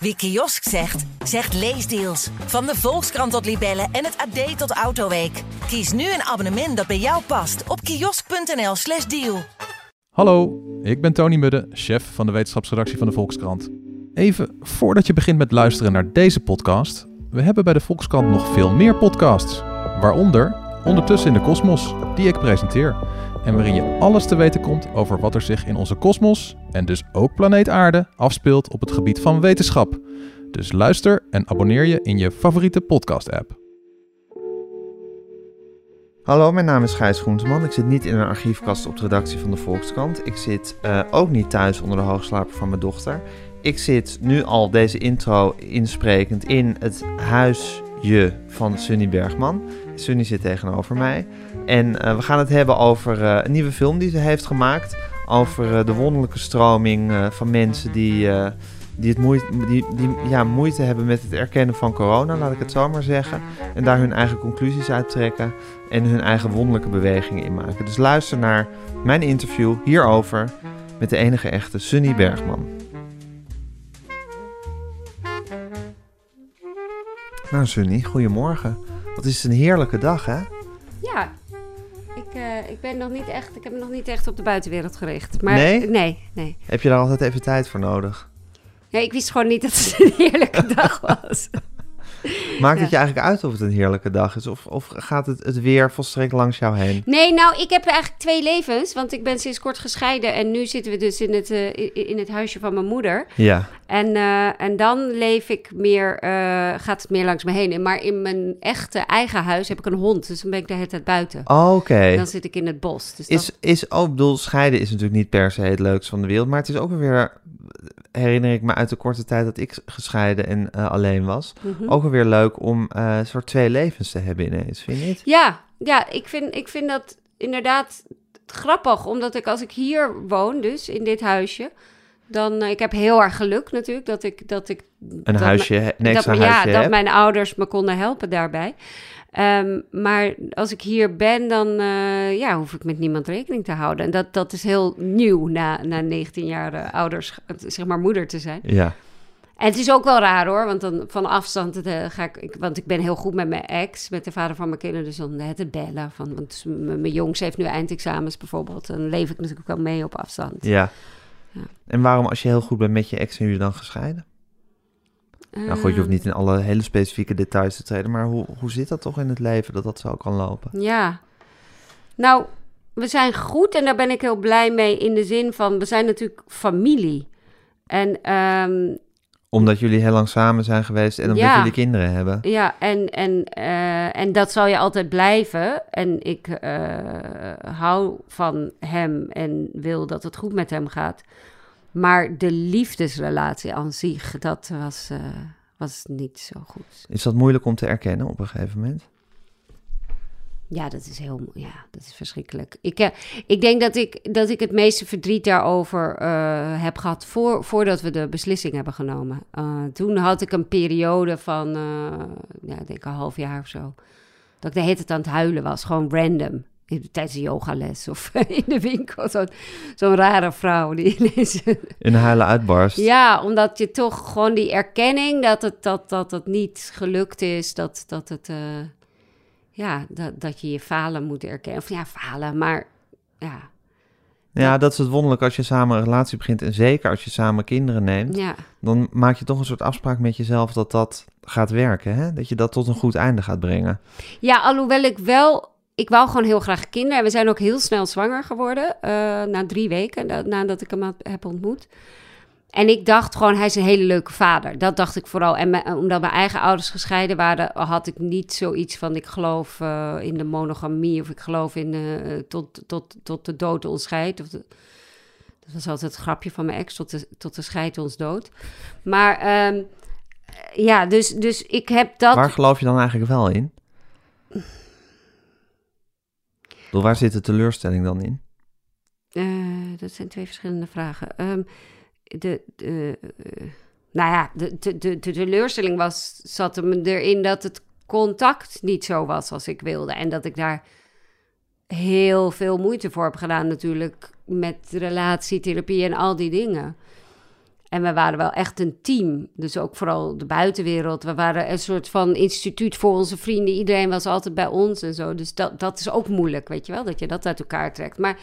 Wie kiosk zegt, zegt leesdeals. Van de Volkskrant tot Libellen en het AD tot Autoweek. Kies nu een abonnement dat bij jou past op kiosk.nl/slash deal. Hallo, ik ben Tony Mudde, chef van de wetenschapsredactie van de Volkskrant. Even voordat je begint met luisteren naar deze podcast, we hebben bij de Volkskrant nog veel meer podcasts. Waaronder Ondertussen in de Kosmos, die ik presenteer. En waarin je alles te weten komt over wat er zich in onze kosmos, en dus ook planeet Aarde, afspeelt op het gebied van wetenschap. Dus luister en abonneer je in je favoriete podcast-app. Hallo, mijn naam is Gijs Groenteman. Ik zit niet in een archiefkast op de redactie van de Volkskrant. Ik zit uh, ook niet thuis onder de hoogslaper van mijn dochter. Ik zit nu al deze intro insprekend in het huisje van Sunny Bergman. Sunny zit tegenover mij. En uh, we gaan het hebben over uh, een nieuwe film die ze heeft gemaakt. Over de wonderlijke stroming van mensen die, die, het moeite, die, die ja, moeite hebben met het erkennen van corona, laat ik het zo maar zeggen. En daar hun eigen conclusies uit trekken en hun eigen wonderlijke bewegingen in maken. Dus luister naar mijn interview hierover met de enige echte Sunny Bergman. Nou Sunny, goedemorgen. Wat is het een heerlijke dag hè? Ja, ik, uh, ik, ben nog niet echt, ik heb me nog niet echt op de buitenwereld gericht. Maar, nee? Nee, nee. Heb je daar altijd even tijd voor nodig? Ja, ik wist gewoon niet dat het een heerlijke dag was. Maakt het je eigenlijk uit of het een heerlijke dag is? Of, of gaat het, het weer volstrekt langs jou heen? Nee, nou, ik heb eigenlijk twee levens. Want ik ben sinds kort gescheiden. En nu zitten we dus in het, uh, in het huisje van mijn moeder. Ja. En, uh, en dan leef ik meer, uh, gaat het meer langs me heen. Maar in mijn echte eigen huis heb ik een hond. Dus dan ben ik de hele tijd buiten. Oh, Oké. Okay. Dan zit ik in het bos. Dus is, dat... is ook, bedoel, scheiden is natuurlijk niet per se het leukste van de wereld. Maar het is ook weer herinner ik me uit de korte tijd dat ik gescheiden en uh, alleen was. Mm -hmm. Ook alweer leuk om uh, soort twee levens te hebben ineens, vind je niet? Ja, ja ik, vind, ik vind dat inderdaad grappig. Omdat ik als ik hier woon, dus in dit huisje... Dan, uh, ik heb heel erg geluk natuurlijk dat ik... Dat ik een dat huisje, dat, ja, huisje dat mijn ouders me konden helpen daarbij. Um, maar als ik hier ben, dan uh, ja, hoef ik met niemand rekening te houden. En dat, dat is heel nieuw na, na 19 jaar uh, ouders, zeg maar moeder te zijn. Ja. En het is ook wel raar hoor, want dan van afstand uh, ga ik, ik, want ik ben heel goed met mijn ex, met de vader van mijn kinderen, dus dan het bellen. Van, want mijn jongens heeft nu eindexamens bijvoorbeeld, dan leef ik natuurlijk wel mee op afstand. Ja. ja. En waarom als je heel goed bent met je ex, zijn jullie dan gescheiden? Nou goed, je hoeft niet in alle hele specifieke details te treden, maar hoe, hoe zit dat toch in het leven dat dat zo kan lopen? Ja, nou, we zijn goed en daar ben ik heel blij mee in de zin van, we zijn natuurlijk familie. En, um, omdat jullie heel lang samen zijn geweest en omdat ja, jullie kinderen hebben. Ja, en, en, uh, en dat zal je altijd blijven. En ik uh, hou van hem en wil dat het goed met hem gaat. Maar de liefdesrelatie aan zich, dat was, uh, was niet zo goed. Is dat moeilijk om te erkennen op een gegeven moment? Ja, dat is heel ja, dat is verschrikkelijk. Ik, uh, ik denk dat ik, dat ik het meeste verdriet daarover uh, heb gehad voor, voordat we de beslissing hebben genomen. toen had ik een periode van, ja, ik denk een half jaar of zo. Dat ik de hele tijd aan het huilen was, gewoon random tijdens een yogales of in de winkel. Zo'n zo rare vrouw die ineens... In huilen uitbarst. Ja, omdat je toch gewoon die erkenning dat het, dat, dat het niet gelukt is, dat, dat het... Uh, ja, dat, dat je je falen moet erkennen. Of ja, falen, maar ja... Ja, dat is het wonderlijk als je samen een relatie begint. En zeker als je samen kinderen neemt. Ja. Dan maak je toch een soort afspraak met jezelf dat dat gaat werken. Hè? Dat je dat tot een goed einde gaat brengen. Ja, alhoewel ik wel ik wou gewoon heel graag kinderen. En we zijn ook heel snel zwanger geworden. Uh, na drie weken nadat ik hem heb ontmoet. En ik dacht gewoon, hij is een hele leuke vader. Dat dacht ik vooral. En omdat mijn eigen ouders gescheiden waren, had ik niet zoiets van: ik geloof uh, in de monogamie of ik geloof in uh, tot, tot, tot de dood ons scheidt. Of dat was altijd het grapje van mijn ex: tot de, tot de scheidt ons dood. Maar um, ja, dus, dus ik heb dat. Waar geloof je dan eigenlijk wel in? Waar zit de teleurstelling dan in? Uh, dat zijn twee verschillende vragen. Um, de, uh, nou ja, de, de, de, de, teleurstelling was, zat hem erin dat het contact niet zo was als ik wilde. En dat ik daar heel veel moeite voor heb gedaan natuurlijk met relatietherapie en al die dingen. En we waren wel echt een team. Dus ook vooral de buitenwereld. We waren een soort van instituut voor onze vrienden. Iedereen was altijd bij ons en zo. Dus dat, dat is ook moeilijk, weet je wel, dat je dat uit elkaar trekt. Maar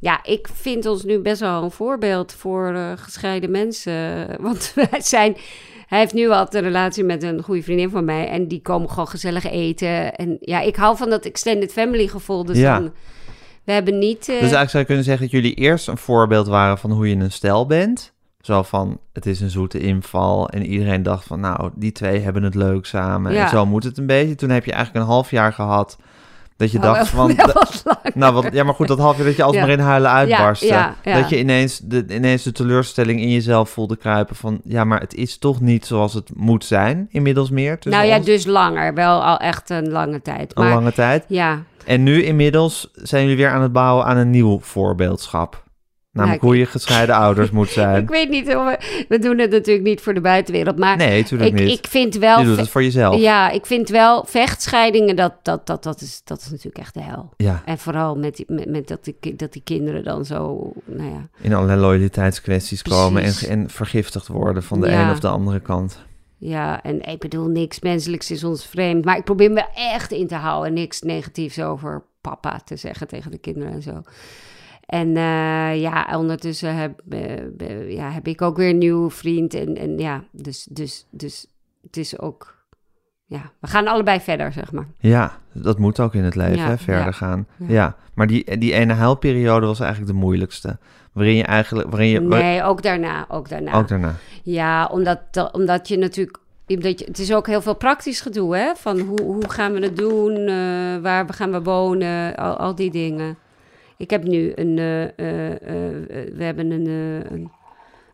ja, ik vind ons nu best wel een voorbeeld voor uh, gescheiden mensen. Want wij zijn. Hij heeft nu al een relatie met een goede vriendin van mij. En die komen gewoon gezellig eten. En ja, ik hou van dat extended family gevoel. Dus Ja. dan, we hebben niet. eh, Dus eigenlijk zou je kunnen zeggen dat jullie eerst een voorbeeld waren van hoe je een stel bent. Zo van, het is een zoete inval. En iedereen dacht van, nou, die twee hebben het leuk samen. Ja. En zo moet het een beetje. Toen heb je eigenlijk een half jaar gehad dat je nou, dacht van... Nou, wat, ja, maar goed, dat half jaar dat je alsmaar Ja. in huilen uitbarstte. ja. Dat je ineens de, ineens de teleurstelling in jezelf voelde kruipen van... Ja, maar het is toch niet zoals het moet zijn, inmiddels meer. nou ja, ons. dus langer. Wel al echt een lange tijd. Een Maar lange tijd. ja, En nu inmiddels zijn jullie weer aan het bouwen aan een nieuw voorbeeldschap. Namelijk Nou, hoe je gescheiden ouders moet zijn. ik weet niet. We, we doen het natuurlijk niet voor de buitenwereld. Maar Nee, natuurlijk ik, niet. ik vind wel. je doet het voor jezelf. Ja, ik vind wel vechtscheidingen, dat, dat, dat, dat, is, dat is natuurlijk echt de hel. Ja, En vooral met, die, met, met dat, die, dat die kinderen dan zo, nou ja. in allerlei loyaliteitskwesties komen en, en vergiftigd worden van de Ja. een of de andere kant. Ja, en ik bedoel, niks menselijks is ons vreemd. Maar ik probeer me echt in te houden. Niks negatiefs over papa te zeggen tegen de kinderen en zo. En eh, ja, ondertussen heb, eh, ja, heb ik ook weer een nieuwe vriend. En, en ja, dus, dus, dus het is ook... Ja, we gaan allebei verder, zeg maar. Ja, dat moet ook in het leven, Ja, hè, verder ja, gaan. Ja. ja. maar die, die ene huilperiode was eigenlijk de moeilijkste. Waarin je eigenlijk, waarin je, Nee, ook daarna, ook daarna. ook daarna. Ja, omdat, da- omdat je natuurlijk... Omdat je, het is ook heel veel praktisch gedoe, hè? Van hoe, hoe gaan we het doen? eh, waar gaan we wonen? Al, al die dingen. Ik heb nu een... eh, eh, eh, we hebben een, een,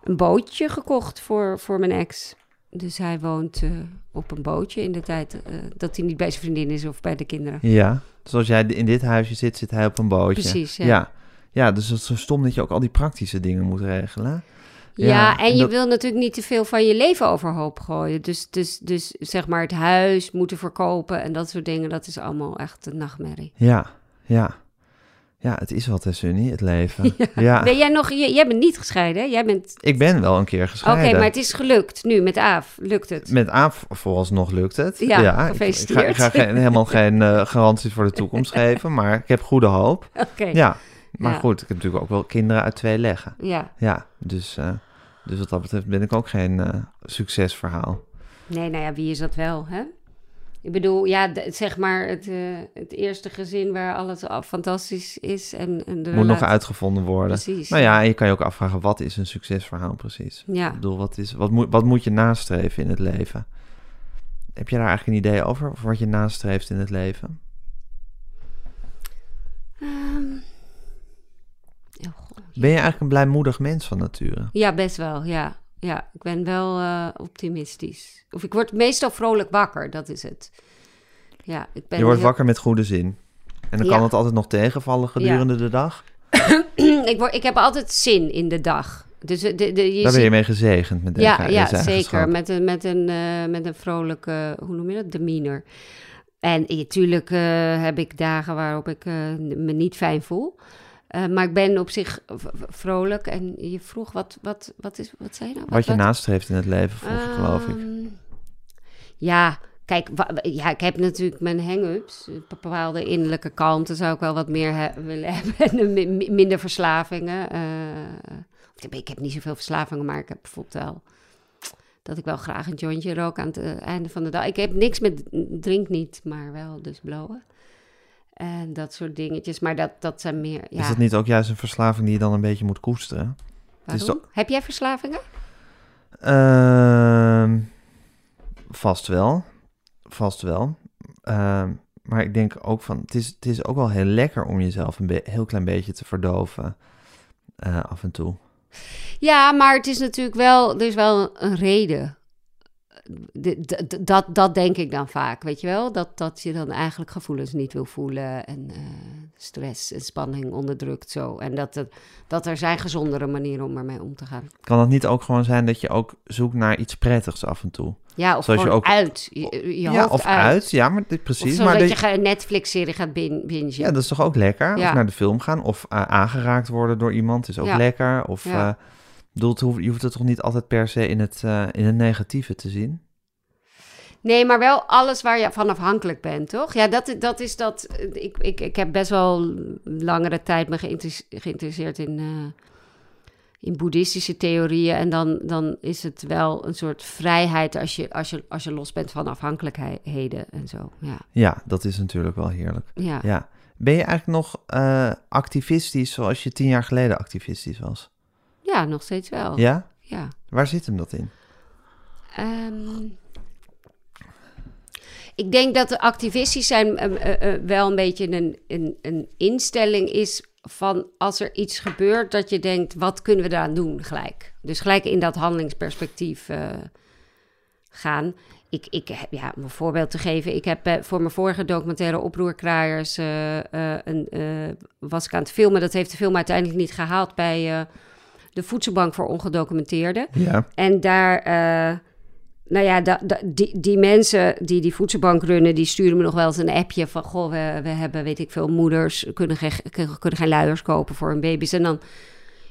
een bootje gekocht voor, voor mijn ex. Dus hij woont op een bootje in de tijd dat hij niet bij zijn vriendin is of bij de kinderen. Ja, dus als jij in dit huisje zit, zit hij op een bootje. Precies, ja. ja. Ja, dus het is zo stom dat je ook al die praktische dingen moet regelen. Ja, Ja, en en je wil natuurlijk niet te veel van je leven overhoop gooien. Dus, dus, dus zeg maar het huis moeten verkopen en dat soort dingen, dat is allemaal echt een nachtmerrie. Ja, ja. Ja, het is wat, hè, Sunny, het leven. Ja. Ben jij nog, j- jij bent niet gescheiden, hè? Jij bent... Ik ben wel een keer Oké, gescheiden. maar het is gelukt nu met Aaf. Lukt het? Met Aaf vooralsnog lukt het. Ja, ik- ik, ga, ik ga geen, helemaal geen eh, garanties voor de toekomst geven, maar ik heb goede hoop. Oké. Ja, maar Ja. goed, ik heb natuurlijk ook wel kinderen uit twee leggen. Ja. Ja, dus, eh, dus wat dat betreft ben ik ook geen eh, succesverhaal. Nee, nou ja, wie is dat wel, hè? Ik bedoel, ja, zeg maar het, eh, het eerste gezin waar alles al fantastisch is en, en de Moet nog uitgevonden worden. Precies. Nou ja, en je kan je ook afvragen, wat is een succesverhaal precies? Ja. Ik bedoel, wat, is, wat, moet, wat moet je nastreven in het leven? Heb je daar eigenlijk een idee over? Of wat je nastreeft in het leven? Ehm, oh, god. Ben je eigenlijk een blijmoedig mens van nature? Ja, best wel, ja. Ja, ik ben wel eh, optimistisch. Of ik word meestal vrolijk wakker, dat is het. Ja, ik ben Je wordt heel- wakker met goede zin. En dan Ja. kan het altijd nog tegenvallen gedurende de dag. ik, word, ik heb altijd zin in de dag. Dus de, de, de- je Daar ben je mee gezegend met deze, ja, ja zeker. Met een, met, een, eh, met een vrolijke, hoe noem je dat, demeanor. En natuurlijk heb ik dagen waarop ik eh, me niet fijn voel. Eh, maar ik ben op zich vrolijk. En je vroeg, wat, wat, wat, is, wat zei je nou? Wat je nastreeft in het leven, vroeg ik, geloof ik. Ehm, Ja, kijk, ja, ik heb natuurlijk mijn hang-ups. Een bepaalde innerlijke kalmte zou ik wel wat meer he- willen hebben. En mi- mi- minder verslavingen. eh. ik, heb, ik heb niet zoveel verslavingen, maar ik heb bijvoorbeeld wel... dat ik wel graag een jointje rook aan het eh, einde van de dag. Ik heb niks met... drink niet, maar wel dus blowen. En dat soort dingetjes. Maar dat, dat zijn meer... Ja, Is dat niet ook juist een verslaving die je dan een beetje moet koesteren? is waarom? Heb jij verslavingen? Ehm, vast wel. Vast wel. Ehm, maar ik denk ook van, het is, het is ook wel heel lekker om jezelf een heel klein beetje te verdoven. eh, af en toe. Ja, maar het is natuurlijk wel, er is wel een reden. Dat, dat denk ik dan vaak, weet je wel? Dat, dat je dan eigenlijk gevoelens niet wil voelen en eh, stress en spanning onderdrukt zo. En dat, dat er zijn gezondere manieren om ermee om te gaan. Kan het niet ook gewoon zijn dat je ook zoekt naar iets prettigs af en toe? Ja, of Zoals je gewoon ook- uit. Je, je ja, of uit. uit. Ja, maar precies. Maar dat dat je een Netflix-serie gaat bin- bingen. Ja, dat is toch ook lekker? Ja. Of naar de film gaan, of eh, aangeraakt worden door iemand is ook Ja. lekker. Of Ja. eh, bedoel, je hoeft het toch niet altijd per se in het, eh, in het negatieve te zien? Nee, maar wel alles waar je van afhankelijk bent, toch? Ja, dat, dat is dat. Ik, ik, ik heb best wel langere tijd me geïnteres- geïnteresseerd in, eh, in boeddhistische theorieën. En dan, dan is het wel een soort vrijheid als je, als, je, als je los bent van afhankelijkheden en zo. Ja, Ja, dat is natuurlijk wel heerlijk. ja. Ja. Ben je eigenlijk nog eh, activistisch zoals je tien jaar geleden activistisch was? Ja nog steeds wel. Ja? ja. Waar zit hem dat in? Ehm, ik denk dat de activistisch zijn eh, eh, eh, wel een beetje een, een, een instelling is van als er iets gebeurt dat je denkt, wat kunnen we daaraan doen gelijk? Dus gelijk in dat handelingsperspectief gaan. Ik, ik heb, ja, om een voorbeeld te geven, ik heb voor mijn vorige documentaire Oproerkraaiers een, was ik aan het filmen. Dat heeft de film uiteindelijk niet gehaald bij de Voedselbank voor Ongedocumenteerden. Ja. En daar, eh, nou ja, da, da- die, die mensen die die voedselbank runnen, die sturen me nog wel eens een appje van, goh, we, we hebben, weet ik veel, moeders kunnen geen, kunnen geen luiers kopen voor hun baby's. En dan,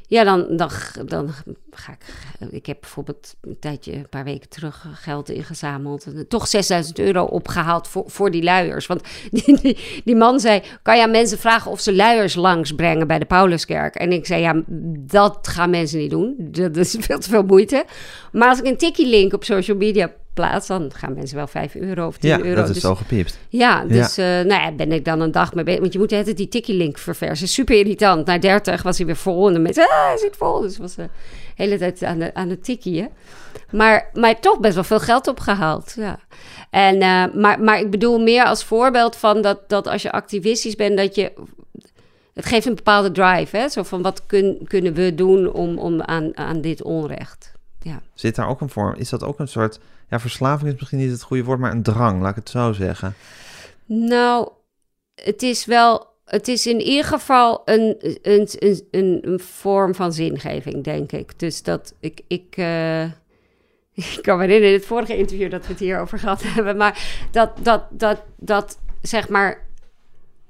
ja, dan, dan, dan ga ik, ik heb bijvoorbeeld een tijdje, een paar weken terug geld ingezameld. En toch 6000 euro opgehaald voor, voor die luiers. Want die, die, die man zei, kan je aan mensen vragen of ze luiers langsbrengen bij de Pauluskerk? En ik zei, ja, dat gaan mensen niet doen. Dat is veel te veel moeite. Maar als ik een tikkie-link op social media plaats, dan gaan mensen wel 5 euro of 10 Ja, euro. dat is Dus- zo gepiept. ja, dus eh, nou ja, ben ik dan een dag mee bezig. Want je moet altijd die tikkie-link verversen. Super irritant. Na 30 was hij weer vol. En de mensen, ah, hij zit vol. Dus was de hele tijd aan de, aan het tikkieën. Maar, maar toch best wel veel geld opgehaald. Ja. En, eh, maar, maar ik bedoel meer als voorbeeld van dat, dat als je activistisch bent, dat je... Het geeft een bepaalde drive, hè? Zo van, wat kun, kunnen we doen om, om aan, aan dit onrecht? Ja. Zit daar ook een vorm? Is dat ook een soort... Ja, verslaving is misschien niet het goede woord, maar een drang, laat ik het zo zeggen. Nou, het is wel. Het is in ieder geval een, een, een, een, vorm van zingeving, denk ik. Dus dat ik. ik eh, ik kan me herinneren in het vorige interview dat we het hier over gehad hebben. Maar dat, dat, dat, dat zeg maar.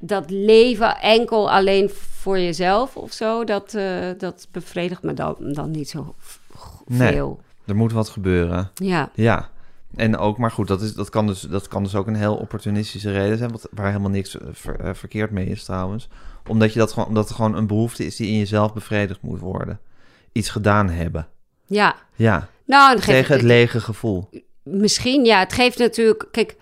Dat leven enkel alleen voor jezelf of zo. Dat, eh, dat bevredigt me dan, dan niet zo Nee. veel. Er moet wat gebeuren. Ja. Ja. En ook, maar goed, dat, is, dat, kan dus, dat kan dus ook een heel opportunistische reden zijn, wat, waar helemaal niks eh, ver- eh, verkeerd mee is trouwens. Omdat, je dat gewoon, omdat er gewoon een behoefte is die in jezelf bevredigd moet worden. Iets gedaan hebben. Ja. Ja, Nou, tegen het lege gevoel. Misschien, ja. Het geeft natuurlijk... Kijk,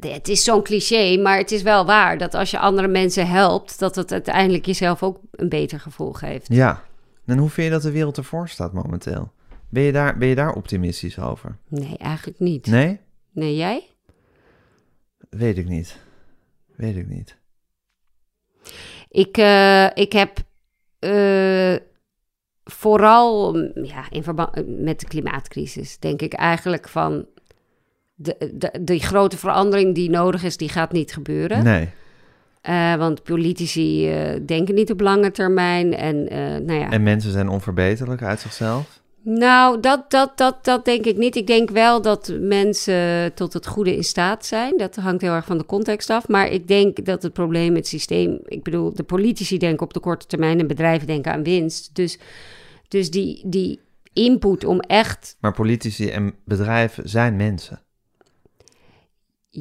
het is zo'n cliché, maar het is wel waar... dat als je andere mensen helpt... dat het uiteindelijk jezelf ook een beter gevoel geeft. Ja. En hoe vind je dat de wereld ervoor staat momenteel? Ben je daar, ben je daar optimistisch over? Nee, eigenlijk niet. Nee? Nee, jij? Weet ik niet. Weet ik niet. Ik, eh, ik heb eh, vooral ja, in verband met de klimaatcrisis... denk ik eigenlijk van... De, de, die grote verandering die nodig is, die gaat niet gebeuren. Nee. Eh, want politici denken niet op lange termijn. En nou ja. En mensen zijn onverbeterlijk uit zichzelf? Nou, dat, dat, dat, dat denk ik niet. Ik denk wel dat mensen tot het goede in staat zijn. Dat hangt heel erg van de context af. Maar ik denk dat het probleem, het systeem... Ik bedoel, de politici denken op de korte termijn... en bedrijven denken aan winst. Dus, dus die, die input om echt... Maar politici en bedrijven zijn mensen.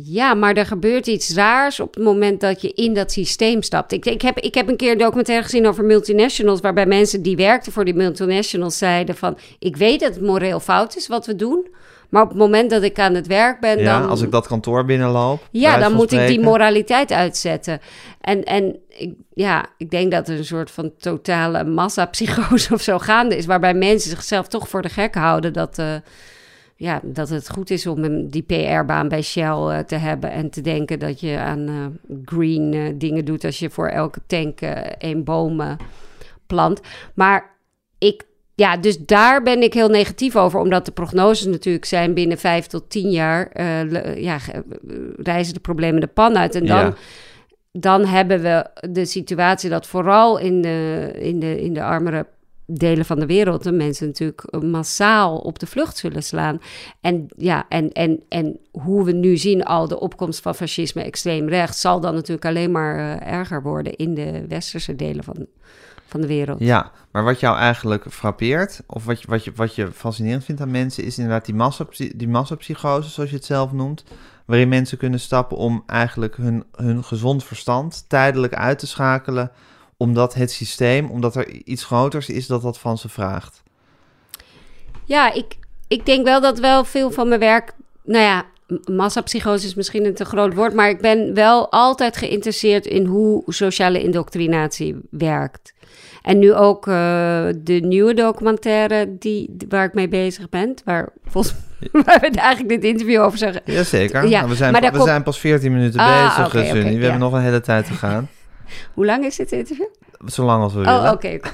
Ja, maar er gebeurt iets raars op het moment dat je in dat systeem stapt. Ik, ik, heb, ik heb een keer een documentaire gezien over multinationals... waarbij mensen die werkten voor die multinationals zeiden van... ik weet dat het moreel fout is wat we doen... maar op het moment dat ik aan het werk ben... ja, dan, als ik dat kantoor binnenloop. Ja, dan moet ik die moraliteit uitzetten. En, en ik, ja, ik denk dat er een soort van totale massapsychose of zo gaande is... waarbij mensen zichzelf toch voor de gek houden... dat, eh, ja, dat het goed is om die PR-baan bij Shell eh, te hebben... en te denken dat je aan eh, green eh, dingen doet... als je voor elke tank één boom plant. Maar ik ja, dus daar ben ik heel negatief over, omdat de prognoses natuurlijk zijn binnen vijf tot tien jaar ja, reizen de problemen de pan uit. En dan, Ja. dan hebben we de situatie dat vooral in de, in de, in de armere delen van de wereld de mensen natuurlijk massaal op de vlucht zullen slaan. En ja, en, en, en hoe we nu zien al de opkomst van fascisme extreem rechts zal dan natuurlijk alleen maar eh, erger worden in de westerse delen van, van de wereld. Ja, maar wat jou eigenlijk frappeert, of wat je, wat je, wat je fascinerend vindt aan mensen, is inderdaad die, massapsy- die massapsychose, zoals je het zelf noemt. Waarin mensen kunnen stappen om eigenlijk hun, hun gezond verstand tijdelijk uit te schakelen. Omdat het systeem, omdat er iets groters is dat dat van ze vraagt. Ja, ik, ik denk wel dat wel veel van mijn werk... Nou ja, massapsychose is misschien een te groot woord... maar ik ben wel altijd geïnteresseerd in hoe sociale indoctrinatie werkt. En nu ook eh, de nieuwe documentaire die, waar ik mee bezig ben... waar, volgens, waar we eigenlijk dit interview over zeggen... Jazeker. Ja, Nou, we zijn, maar we zijn pas 14 minuten Ah, bezig, oké, Sunny. oké, We ja. hebben nog een hele tijd te gaan. Hoe lang is dit interview? Zolang als we Oh, willen. oké. oké.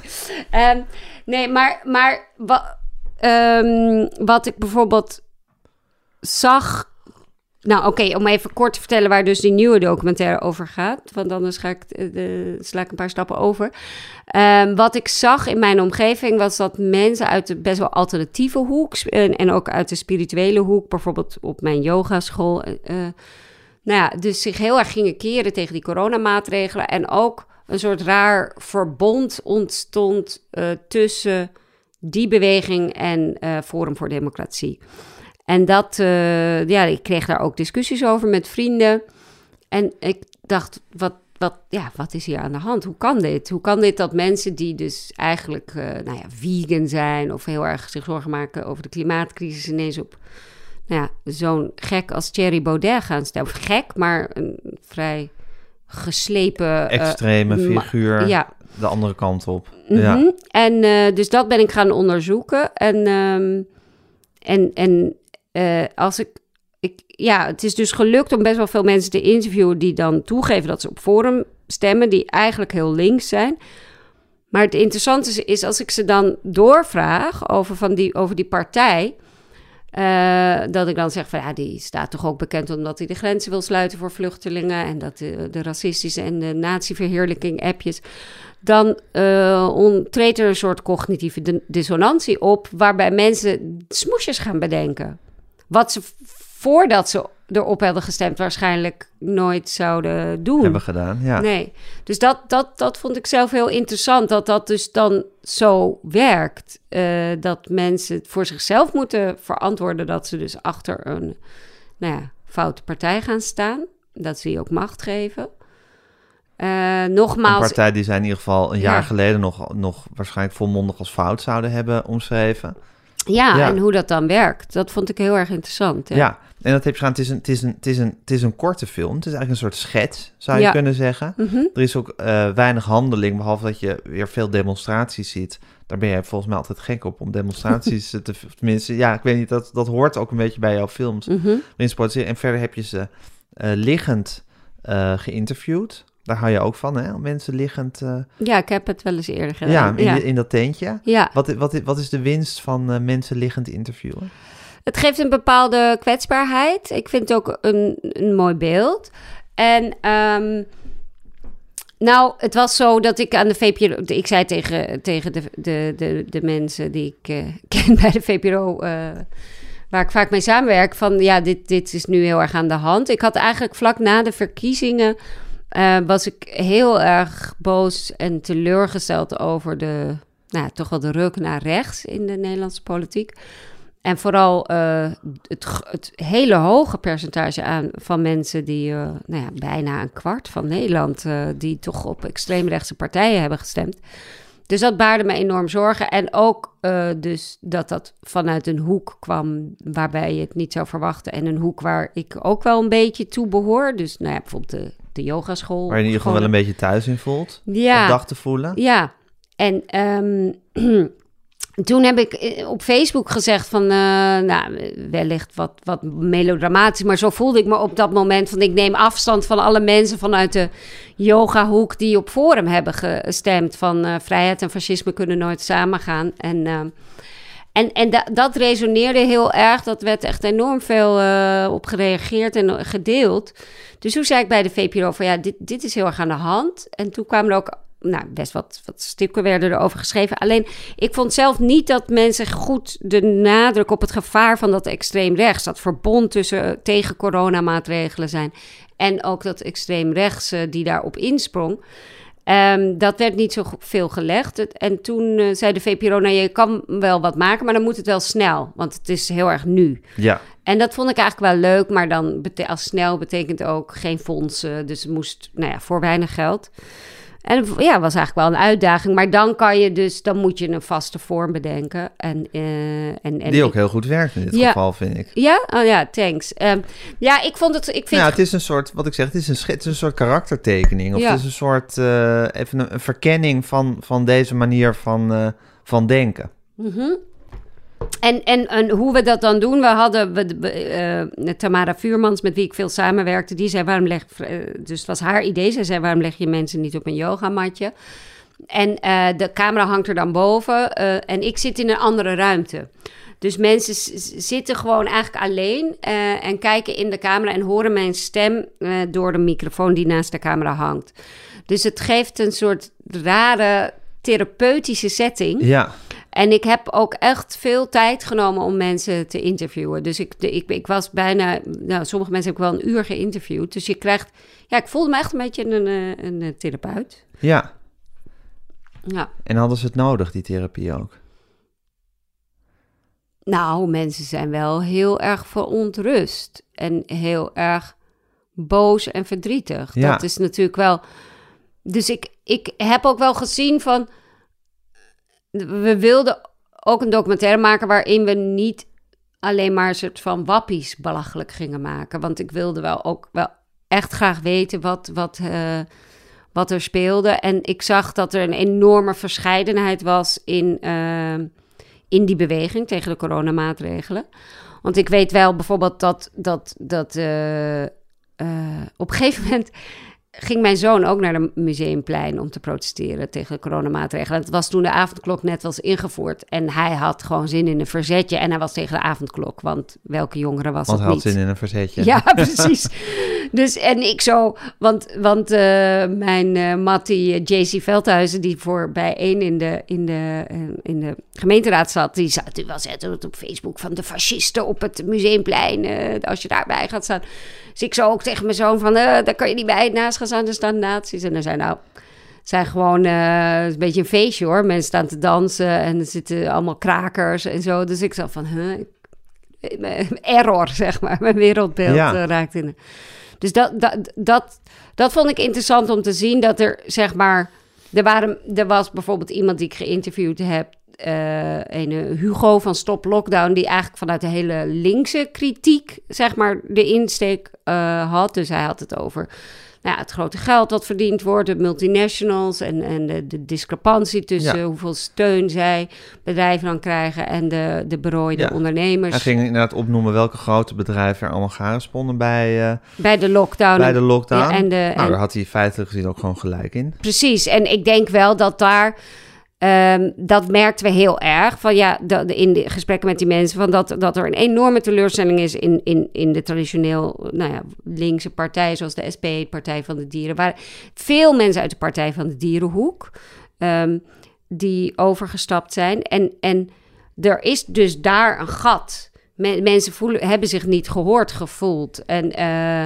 Ehm, nee, maar, maar wa- ehm, wat ik bijvoorbeeld zag... Nou, oké, om even kort te vertellen waar dus die nieuwe documentaire over gaat. Want anders ga ik, eh, de, sla ik een paar stappen over. Ehm, wat ik zag in mijn omgeving was dat mensen uit de best wel alternatieve hoek... en, en ook uit de spirituele hoek, bijvoorbeeld op mijn yogaschool... eh, nou ja, dus zich heel erg gingen keren tegen die coronamaatregelen. En ook een soort raar verbond ontstond eh, tussen die beweging en eh, Forum voor Democratie. En dat, eh, ja, ik kreeg daar ook discussies over met vrienden. En ik dacht, wat, wat, ja, wat is hier aan de hand? Hoe kan dit? Hoe kan dit dat mensen die dus eigenlijk, nou ja, vegan zijn... of heel erg zich zorgen maken over de klimaatcrisis... ineens op nou ja, zo'n gek als Thierry Baudet gaan stemmen. Of gek, maar een vrij geslepen... eh, Extreme figuur ja, de andere kant op. Mhm. Ja. En eh, dus dat ben ik gaan onderzoeken. En, ehm, en, en eh, als ik, ik. Ja, het is dus gelukt om best wel veel mensen te interviewen die dan toegeven dat ze op Forum stemmen, die eigenlijk heel links zijn. Maar het interessante is, is als ik ze dan doorvraag over, van die, over die partij. Eh, dat ik dan zeg van ja, die staat toch ook bekend omdat hij de grenzen wil sluiten voor vluchtelingen. En dat de, racistische en de natieverheerlijking appjes dan eh, on- treedt er een soort cognitieve di- dissonantie op, waarbij mensen smoesjes gaan bedenken. Wat ze voordat ze erop hadden gestemd waarschijnlijk nooit zouden doen. Hebben gedaan, ja. Nee, dus dat, dat, dat vond ik zelf heel interessant, dat dat dus dan zo werkt. eh, dat mensen voor zichzelf moeten verantwoorden dat ze dus achter een nou ja, foute partij gaan staan. Dat ze die ook macht geven. Een nogmaals, partij die zij in ieder geval een jaar Ja. geleden nog, nog waarschijnlijk volmondig als fout zouden hebben omschreven. Ja, Ja. en hoe dat dan werkt. Dat vond ik heel erg interessant. hè. Ja, en dat heb je gedaan. Het is, een, het, is een, het, is een, het is een korte film. Het is eigenlijk een soort schets, zou je Ja. kunnen zeggen. Mhm. Er is ook eh, weinig handeling, behalve dat je weer veel demonstraties ziet. Daar ben jij volgens mij altijd gek op, om demonstraties te... Tenminste, ja, ik weet niet, dat, dat hoort ook een beetje bij jouw films. Produceren. En verder heb je ze eh, liggend eh, geïnterviewd. Daar hou je ook van, hè? Mensen liggend... Ja, ik heb het wel eens eerder gedaan. ja, in, ja. in dat tentje. Ja. Wat, wat, wat is de winst van eh, mensen liggend interviewen? Het geeft een bepaalde kwetsbaarheid. Ik vind het ook een, een mooi beeld. En ehm, nou, het was zo dat ik aan de VPRO... Ik zei tegen, tegen de, de, de, de mensen die ik eh, ken bij de VPRO... eh, waar ik vaak mee samenwerk, van ja, dit, dit is nu heel erg aan de hand. Ik had eigenlijk vlak na de verkiezingen... eh, was ik heel erg boos en teleurgesteld over de... Nou, toch wel de ruk naar rechts in de Nederlandse politiek. En vooral eh, het, het hele hoge percentage aan van mensen die, eh, nou ja, bijna een kwart van Nederland, eh, die toch op extreemrechtse partijen hebben gestemd. Dus dat baarde me enorm zorgen. En ook dus dat dat vanuit een hoek kwam waarbij je het niet zou verwachten. En een hoek waar ik ook wel een beetje toe behoor. Dus nou ja, bijvoorbeeld de, de yogaschool. Waar je in ieder geval wel een beetje thuis in voelt. ja. Of dacht te voelen. Ja, en toen heb ik eh, op Facebook gezegd van, eh, nou, wellicht wat, wat melodramatisch, maar zo voelde ik me op dat moment van, ik neem afstand van alle mensen vanuit de yogahoek die op Forum hebben gestemd van eh, vrijheid en fascisme kunnen nooit samengaan. En, en, en da- dat resoneerde heel erg, dat werd echt enorm veel op gereageerd en gedeeld. Dus toen zei ik bij de VPRO van, ja, dit, dit is heel erg aan de hand. En toen kwamen er ook nou, best wat, wat stukken werden erover geschreven. Alleen, ik vond zelf niet dat mensen goed de nadruk op het gevaar van dat extreem rechts, dat verbond tussen eh, tegen coronamaatregelen zijn en ook dat extreem rechts eh, die daarop insprong. Ehm, dat werd niet zo veel gelegd. En toen eh, zei de VPRO, nou, je kan wel wat maken, maar dan moet het wel snel. Want het is heel erg nu. Ja, En dat vond ik eigenlijk wel leuk, maar dan als snel betekent ook geen fondsen. Dus het moest, nou ja, voor weinig geld. En ja, was eigenlijk wel een uitdaging. Maar dan kan je dus, dan moet je een vaste vorm bedenken. En, eh, en, en die ook ik- heel goed werkt in dit Ja. geval, vind ik. Ja, oh ja, thanks. Ehm, ja, ik vond het, ik vind ja, het is een soort, wat ik zeg, het is een, sch- het is een soort karaktertekening. Of Ja. het is een soort, eh, even een, een verkenning van, van deze manier van, eh, van denken. Mhm. En, en, en hoe we dat dan doen, we hadden we, eh, Tamara Vuurmans, met wie ik veel samenwerkte, die zei, waarom leg, eh, dus het was haar idee, zij zei, waarom leg je mensen niet op een yogamatje? En eh, de camera hangt er dan boven en ik zit in een andere ruimte. Dus mensen zitten gewoon eigenlijk alleen en kijken in de camera en horen mijn stem door de microfoon die naast de camera hangt. Dus het geeft een soort rare therapeutische setting. Ja, En ik heb ook echt veel tijd genomen om mensen te interviewen. Dus ik, ik, ik was bijna, nou, sommige mensen heb ik wel een uur geïnterviewd. Dus je krijgt, ja, ik voelde me echt een beetje een, eh, een, eh, therapeut. ja. Ja. En hadden ze het nodig, die therapie ook? Nou, mensen zijn wel heel erg verontrust en heel erg boos en verdrietig. Ja. Dat is natuurlijk wel. Dus ik, ik heb ook wel gezien van. We wilden ook een documentaire maken waarin we niet alleen maar een soort van wappies belachelijk gingen maken. Want ik wilde wel ook wel echt graag weten wat, wat, eh, wat er speelde. En ik zag dat er een enorme verscheidenheid was in, eh, in die beweging tegen de coronamaatregelen. Want ik weet wel bijvoorbeeld dat, dat, dat eh, op een gegeven moment ging mijn zoon ook naar de museumplein om te protesteren tegen de coronamaatregelen. Het was toen de avondklok net was ingevoerd en hij had gewoon zin in een verzetje en hij was tegen de avondklok, want welke jongere was Want dat hij had niet? zin in een verzetje. Ja, precies. Dus en ik zo, want, want eh, mijn eh Mattie eh, JC Veldhuizen, die voor bij één in de, in, de, in de gemeenteraad zat, die zat natuurlijk wel zetten op Facebook van de fascisten op het museumplein, als je daarbij gaat staan. Dus ik zo ook tegen mijn zoon van, eh, daar kan je niet bij naast gaan staan, er staan nazi's. En dan zei nou, zijn gewoon eh, een beetje een feestje hoor. Mensen staan te dansen en er zitten allemaal krakers en zo. Dus ik zat van, huh, ik- error, zeg maar. Mijn wereldbeeld Ja. eh, raakt in. de- Dus dat, dat, dat, dat vond ik interessant om te zien. Dat er, zeg maar... Er, waren, er was bijvoorbeeld iemand die ik geïnterviewd heb. eh een eh, Hugo van Stop Lockdown. Die eigenlijk vanuit de hele linkse kritiek, zeg maar, de insteek eh, had. Dus hij had het over nou ja, het grote geld dat verdiend wordt, de multinationals en, en de, de discrepantie tussen Ja. hoeveel steun zij bedrijven dan krijgen en de, de berooide Ja. ondernemers Hij ging inderdaad opnoemen welke grote bedrijven er allemaal gaan responden bij, eh, bij de lockdown. bij de lockdown. En de, nou, en- daar had hij feitelijk gezien ook gewoon gelijk in. Precies, en ik denk wel dat daar, ehm, dat merkten we heel erg, van ja, de, in de gesprekken met die mensen, van dat, dat er een enorme teleurstelling is in, in, in de traditioneel, nou ja, linkse partijen, zoals de SP, Partij van de Dieren, waar veel mensen uit de Partij van de Dierenhoek, ehm, die overgestapt zijn. En, en er is dus daar een gat. Men- mensen voelen, hebben zich niet gehoord gevoeld. En, eh,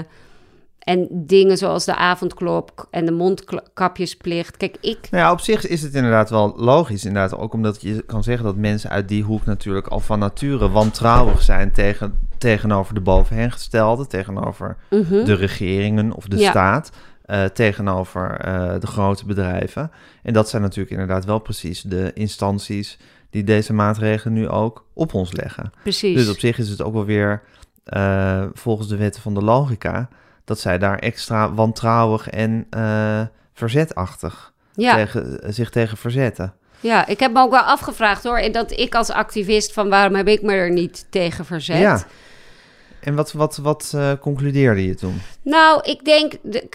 en dingen zoals de avondklok en de mondkapjesplicht. Kijk, ik... Nou ja, op zich is het inderdaad wel logisch. Inderdaad, ook omdat je kan zeggen dat mensen uit die hoek natuurlijk al van nature wantrouwig zijn tegen, tegenover de bovenhengestelde, tegenover Mhm. de regeringen of de Ja. staat, eh, tegenover eh, de grote bedrijven. En dat zijn natuurlijk inderdaad wel precies de instanties die deze maatregelen nu ook op ons leggen. Precies. Dus op zich is het ook wel weer eh, volgens de wetten van de logica dat zij daar extra wantrouwig en eh, verzetachtig ja. tegen, zich tegen verzetten. ja, ik heb me ook wel afgevraagd hoor. En dat ik als activist van waarom heb ik me er niet tegen verzet? Ja. En wat, wat, wat eh, concludeerde je toen? Nou, ik denk, de,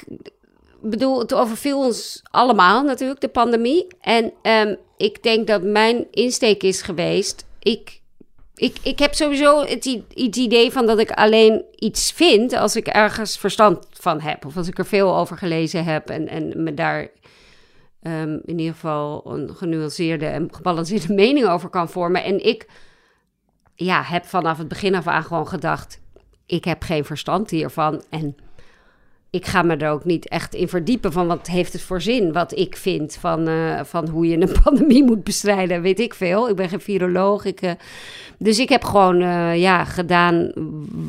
bedoel, het overviel ons allemaal natuurlijk, de pandemie. En ehm, ik denk dat mijn insteek is geweest, ik, ik, ik heb sowieso het, het idee van dat ik alleen iets vind als ik ergens verstand van heb. Of als ik er veel over gelezen heb en, en me daar ehm, in ieder geval een genuanceerde en gebalanceerde mening over kan vormen. En ik ja, heb vanaf het begin af aan gewoon gedacht, ik heb geen verstand hiervan. En ik ga me er ook niet echt in verdiepen van wat heeft het voor zin wat ik vind van, eh, van hoe je een pandemie moet bestrijden, weet ik veel. Ik ben geen viroloog. Ik, eh, dus ik heb gewoon eh, ja, gedaan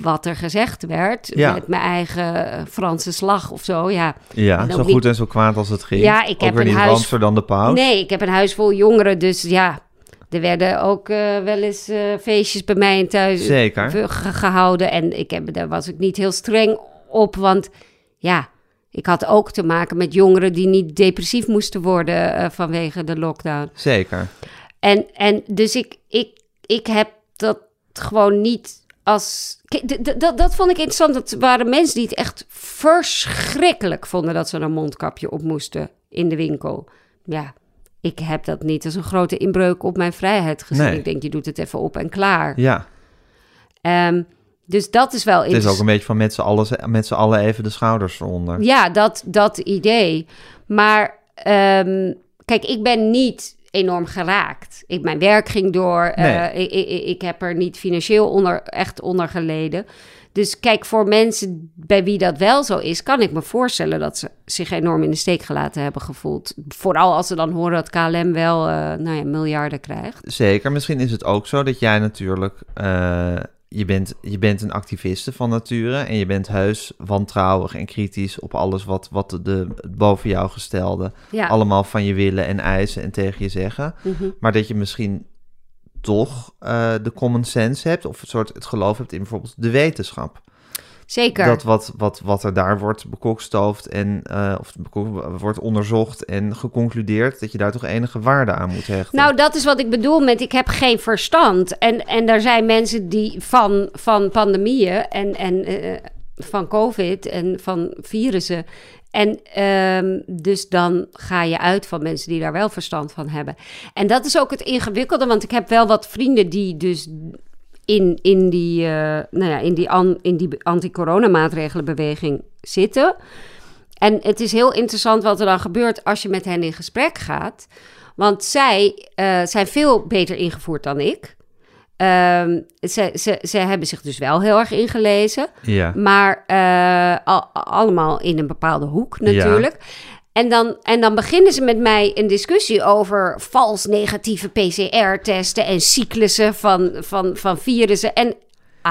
wat er gezegd werd Ja. met mijn eigen Franse slag of zo. Ja, Ja, zo goed niet- en zo kwaad als het ging. Ja, ik ook heb weer een niet huis- dan de paus. Nee, ik heb een huis vol jongeren, dus ja, er werden ook wel eens feestjes bij mij in thuis Zeker. ge- ge- gehouden. En ik heb, daar was ik niet heel streng op, want ja, ik had ook te maken met jongeren die niet depressief moesten worden eh, vanwege de lockdown. Zeker. En, en dus ik, ik, ik heb dat gewoon niet als. Dat, dat vond ik interessant. Dat waren mensen die het echt verschrikkelijk vonden dat ze een mondkapje op moesten in de winkel. Ja, ik heb dat niet als een grote inbreuk op mijn vrijheid gezien. Nee. Ik denk, je doet het even op en klaar. Ja, Ehm, dus dat is wel het is ook een beetje van met z'n allen, met z'n allen even de schouders eronder. Ja, dat, dat idee. Maar ehm, kijk, ik ben niet enorm geraakt. Ik, mijn werk ging door. eh, ik, ik, ik heb er niet financieel onder, echt onder geleden. Dus kijk, voor mensen bij wie dat wel zo is, kan ik me voorstellen dat ze zich enorm in de steek gelaten hebben gevoeld. Vooral als ze dan horen dat KLM wel eh, nou ja, miljarden krijgt. Zeker. Misschien is het ook zo dat jij natuurlijk... eh, je, bent, je bent een activiste van nature en je bent heus wantrouwig en kritisch op alles wat, wat de, de boven jou gestelde Ja. allemaal van je willen en eisen en tegen je zeggen. Mhm. Maar dat je misschien toch eh, de common sense hebt of het soort het geloof hebt in bijvoorbeeld de wetenschap. Zeker. Dat wat, wat, wat er daar wordt bekokstoofd en eh, of bekok- wordt onderzocht en geconcludeerd, dat je daar toch enige waarde aan moet hechten. Nou, dat is wat ik bedoel met ik heb geen verstand. En, en er zijn mensen die van, van pandemieën en, en eh, van COVID en van virussen. En ehm, dus dan ga je uit van mensen die daar wel verstand van hebben. En dat is ook het ingewikkelde, want ik heb wel wat vrienden die dus in, in die, eh, nou ja, in die, an, in die anti-coronamaatregelenbeweging zitten. En het is heel interessant wat er dan gebeurt als je met hen in gesprek gaat. Want zij eh, zijn veel beter ingevoerd dan ik. Ehm, ze, ze, ze hebben zich dus wel heel erg ingelezen. ja. Maar eh, al- allemaal in een bepaalde hoek natuurlijk. En dan, en dan beginnen ze met mij een discussie over vals negatieve PCR-testen en cyclussen van, van, van virussen. En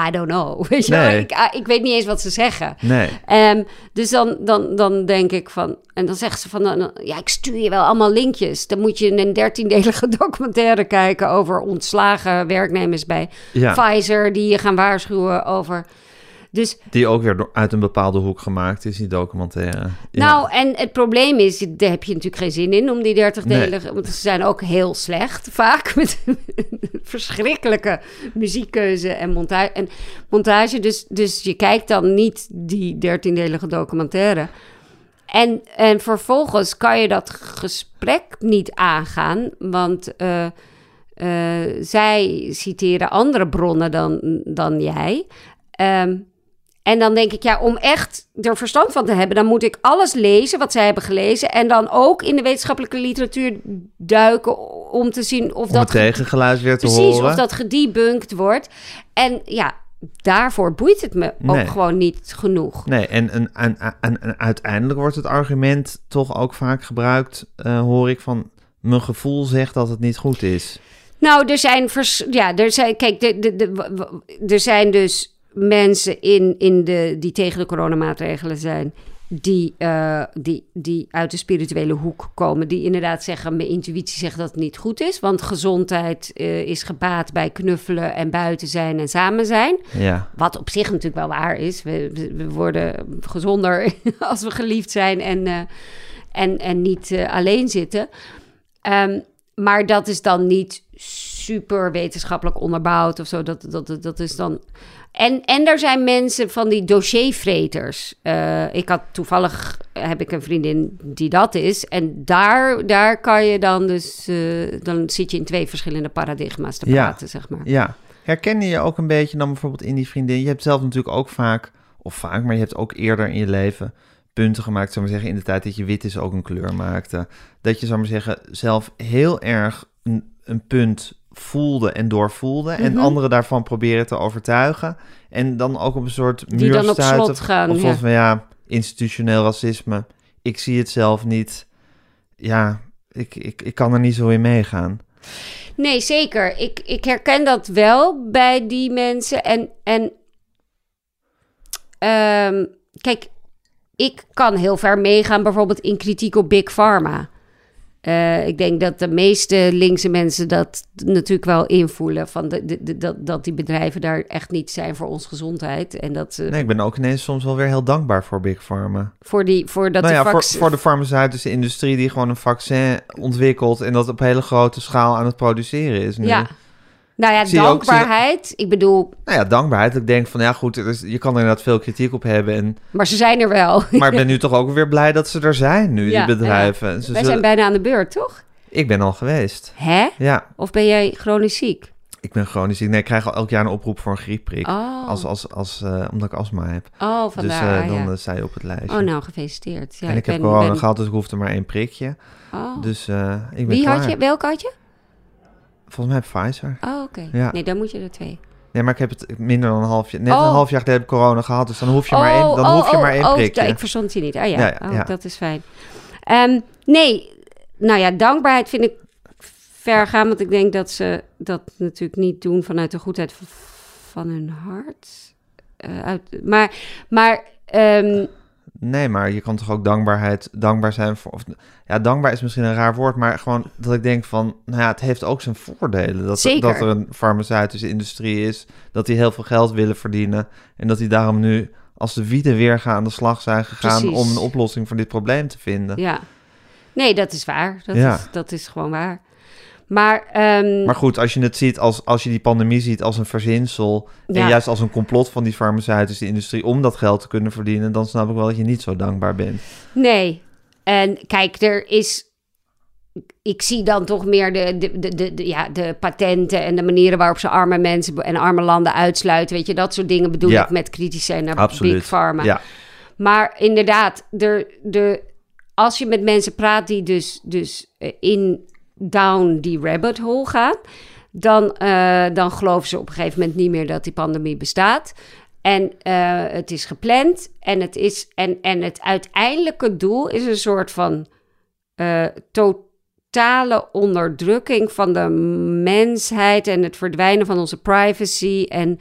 I don't know. Weet je? Nee. Ik, ah, ik weet niet eens wat ze zeggen. Nee. Ehm, dus dan, dan, dan denk ik van... En dan zegt ze van... dan- ja, ik stuur je wel allemaal linkjes. Dan moet je een dertiendelige documentaire kijken... over ontslagen werknemers bij Ja. Pfizer... die je gaan waarschuwen over... Dus Die ook weer door- uit een bepaalde hoek gemaakt is, die documentaire. Ja. Nou, en het probleem is, daar heb je natuurlijk geen zin in om die 30 Nee. delen. Want ze zijn ook heel slecht, vaak. Met verschrikkelijke muziekkeuze en, monta en montage. Dus, dus je kijkt dan niet die 13-delige documentaire. En, en vervolgens kan je dat gesprek niet aangaan, want eh, eh, zij citeren andere bronnen dan, dan jij. Ehm, en dan denk ik, ja, om echt er verstand van te hebben, dan moet ik alles lezen wat zij hebben gelezen. En dan ook in de wetenschappelijke literatuur duiken om te zien of Om dat tegengeluid weer te precies horen. of dat gedebunked wordt. En ja, daarvoor boeit het me Nee. ook gewoon niet genoeg. Nee, en, en, en, en, uiteindelijk wordt het argument toch ook vaak gebruikt, eh, hoor ik, van mijn gevoel zegt dat het niet goed is. Nou, er zijn, vers, ja, er zijn, kijk, de, de, er zijn dus mensen in, in de, die tegen de coronamaatregelen zijn, die, eh, die, die uit de spirituele hoek komen, die inderdaad zeggen, mijn intuïtie zegt dat het niet goed is, want gezondheid eh, is gebaat bij knuffelen en buiten zijn en samen zijn. Ja, Wat op zich natuurlijk wel waar is. We, worden gezonder als we geliefd zijn en, eh, en, en niet alleen zitten. Ehm, maar dat is dan niet super wetenschappelijk onderbouwd of zo. Dat, dat, dat is dan. En, en er zijn mensen van die dossiervreters. Eh, ik had toevallig heb ik een vriendin die dat is. En daar, daar kan je dan dus. eh, dan zit je in twee verschillende paradigma's te Ja. praten, zeg maar. ja. Herken je je ook een beetje dan bijvoorbeeld in die vriendin? Je hebt zelf natuurlijk ook vaak, of vaak, maar je hebt ook eerder in je leven punten gemaakt, zou maar zeggen, in de tijd dat je wit is ook een kleur maakte. Dat je, zou maar zeggen, zelf heel erg een, een punt voelde en doorvoelde. En Mhm. anderen daarvan proberen te overtuigen. En dan ook op een soort Die muur dan op slot gaan, Of ja. van, ja, institutioneel racisme. Ik zie het zelf niet. Ja, ik, ik, ik kan er niet zo in meegaan. Nee, zeker. Ik, ik herken dat wel bij die mensen. En, en ehm, kijk, ik kan heel ver meegaan bijvoorbeeld in kritiek op Big Pharma. Eh, ik denk dat de meeste linkse mensen dat natuurlijk wel invoelen. Van de, de, de- dat, dat die bedrijven daar echt niet zijn voor onze gezondheid. En dat ze Nee, ik ben ook ineens soms wel weer heel dankbaar voor Big Pharma. voor, die, voor dat nou ja, voor de farmaceutische industrie die gewoon een vaccin ontwikkelt en dat op hele grote schaal aan het produceren is nu. Ja. Nou ja, Zie ook- dankbaarheid. Ik bedoel, Nou ja, dankbaarheid. Ik denk van ja goed, is- je kan er inderdaad veel kritiek op hebben. En, maar ze zijn er wel. maar ik ben nu toch ook weer blij dat ze er zijn nu, Ja, die bedrijven. En ze Wij zullen- zijn bijna aan de beurt, toch? Ik ben al geweest. Hè? Ja, Of ben jij chronisch ziek? ik ben chronisch ziek. Nee, ik krijg al elk jaar een oproep voor een griepprik. Oh, Als, als, als, eh, omdat ik astma heb. oh Dus vandaar. eh, dan ja. eh, sta je op het lijstje. Oh, nou, gefeliciteerd. Ja, en ik, heb ben- corona ben- gehad, dus ik hoefde maar één prikje. Oh. Dus eh, ik ben Wie klaar. had je? Welke had je? Volgens mij Pfizer. Oh, oké. Ja. Nee, dan moet je er twee. Nee, maar ik heb het minder dan een half jaar... Net Oh. een half jaar geleden heb ik corona gehad. Dus dan hoef je maar één, dan hoef je maar één oh, prikje. ik verstond je niet. Ah ja, oh, dat is fijn. Ehm, nee, nou ja, dankbaarheid vind ik ver gaan. Want ik denk dat ze dat natuurlijk niet doen vanuit de goedheid van hun hart. Eh, uit, maar, maar ehm, Nee, maar je kan toch ook dankbaarheid, dankbaar zijn voor... Of, ja, dankbaar is misschien een raar woord, maar gewoon dat ik denk van... Nou ja, het heeft ook zijn voordelen. Dat, Zeker. dat er een farmaceutische industrie is, dat die heel veel geld willen verdienen... en dat die daarom nu als de wieden weer gaan aan de slag zijn gegaan... Precies. om een oplossing voor dit probleem te vinden. ja. Nee, dat is waar. Dat, Ja. is, dat is gewoon waar. Maar, ehm, Maar goed, als je het ziet als, als je die pandemie ziet als een verzinsel... en juist als een complot van die farmaceutische industrie... om dat geld te kunnen verdienen... dan snap ik wel dat je niet zo dankbaar bent. Nee. En kijk, er is. Ik zie dan toch meer de, de, de, de, de- ja, de patenten en de manieren waarop ze arme mensen en arme landen uitsluiten. Weet je, dat soort dingen bedoel Ja. ik met kritisch zijn naar Absoluut. Big Pharma. Ja, Maar inderdaad, de, de, als je met mensen praat die dus, dus eh, in down die rabbit hole gaan, dan, eh, dan geloven ze op een gegeven moment niet meer dat die pandemie bestaat. En eh, het is gepland en het, is, en, en het uiteindelijke doel is een soort van eh, totale onderdrukking van de mensheid en het verdwijnen van onze privacy en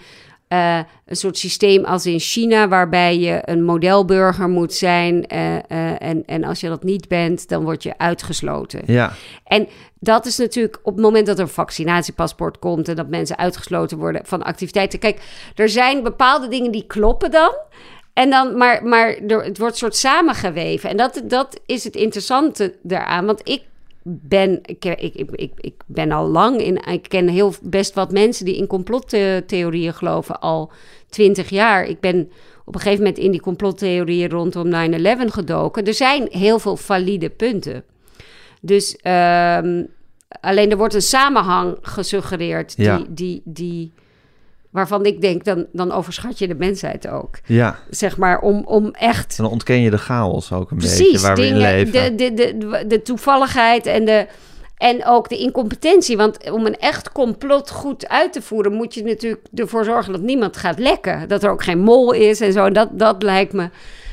eh, een soort systeem als in China, waarbij je een modelburger moet zijn. eh, eh, en, en als je dat niet bent, dan word je uitgesloten. ja. En dat is natuurlijk op het moment dat er een vaccinatiepaspoort komt en dat mensen uitgesloten worden van activiteiten. Kijk, er zijn bepaalde dingen die kloppen dan. En dan, maar, maar er, het wordt soort samengeweven. En dat, dat is het interessante daaraan. Want ik ben, ik, ik, ik, ik, ben al lang in. Ik ken heel best wat mensen die in complottheorieën geloven al twintig jaar. Ik ben op een gegeven moment in die complottheorieën rondom 9-11 gedoken. Er zijn heel veel valide punten. Dus ehm, alleen er wordt een samenhang gesuggereerd die, Ja. die, die, waarvan ik denk, dan, dan overschat je de mensheid ook. ja. Zeg maar, om, om echt En dan ontken je de chaos ook een beetje precies waar we in leven. de, de, de, de toevalligheid en, de, en ook de incompetentie. Want om een echt complot goed uit te voeren, moet je natuurlijk ervoor zorgen dat niemand gaat lekken. Dat er ook geen mol is en zo. Dat, dat lijkt me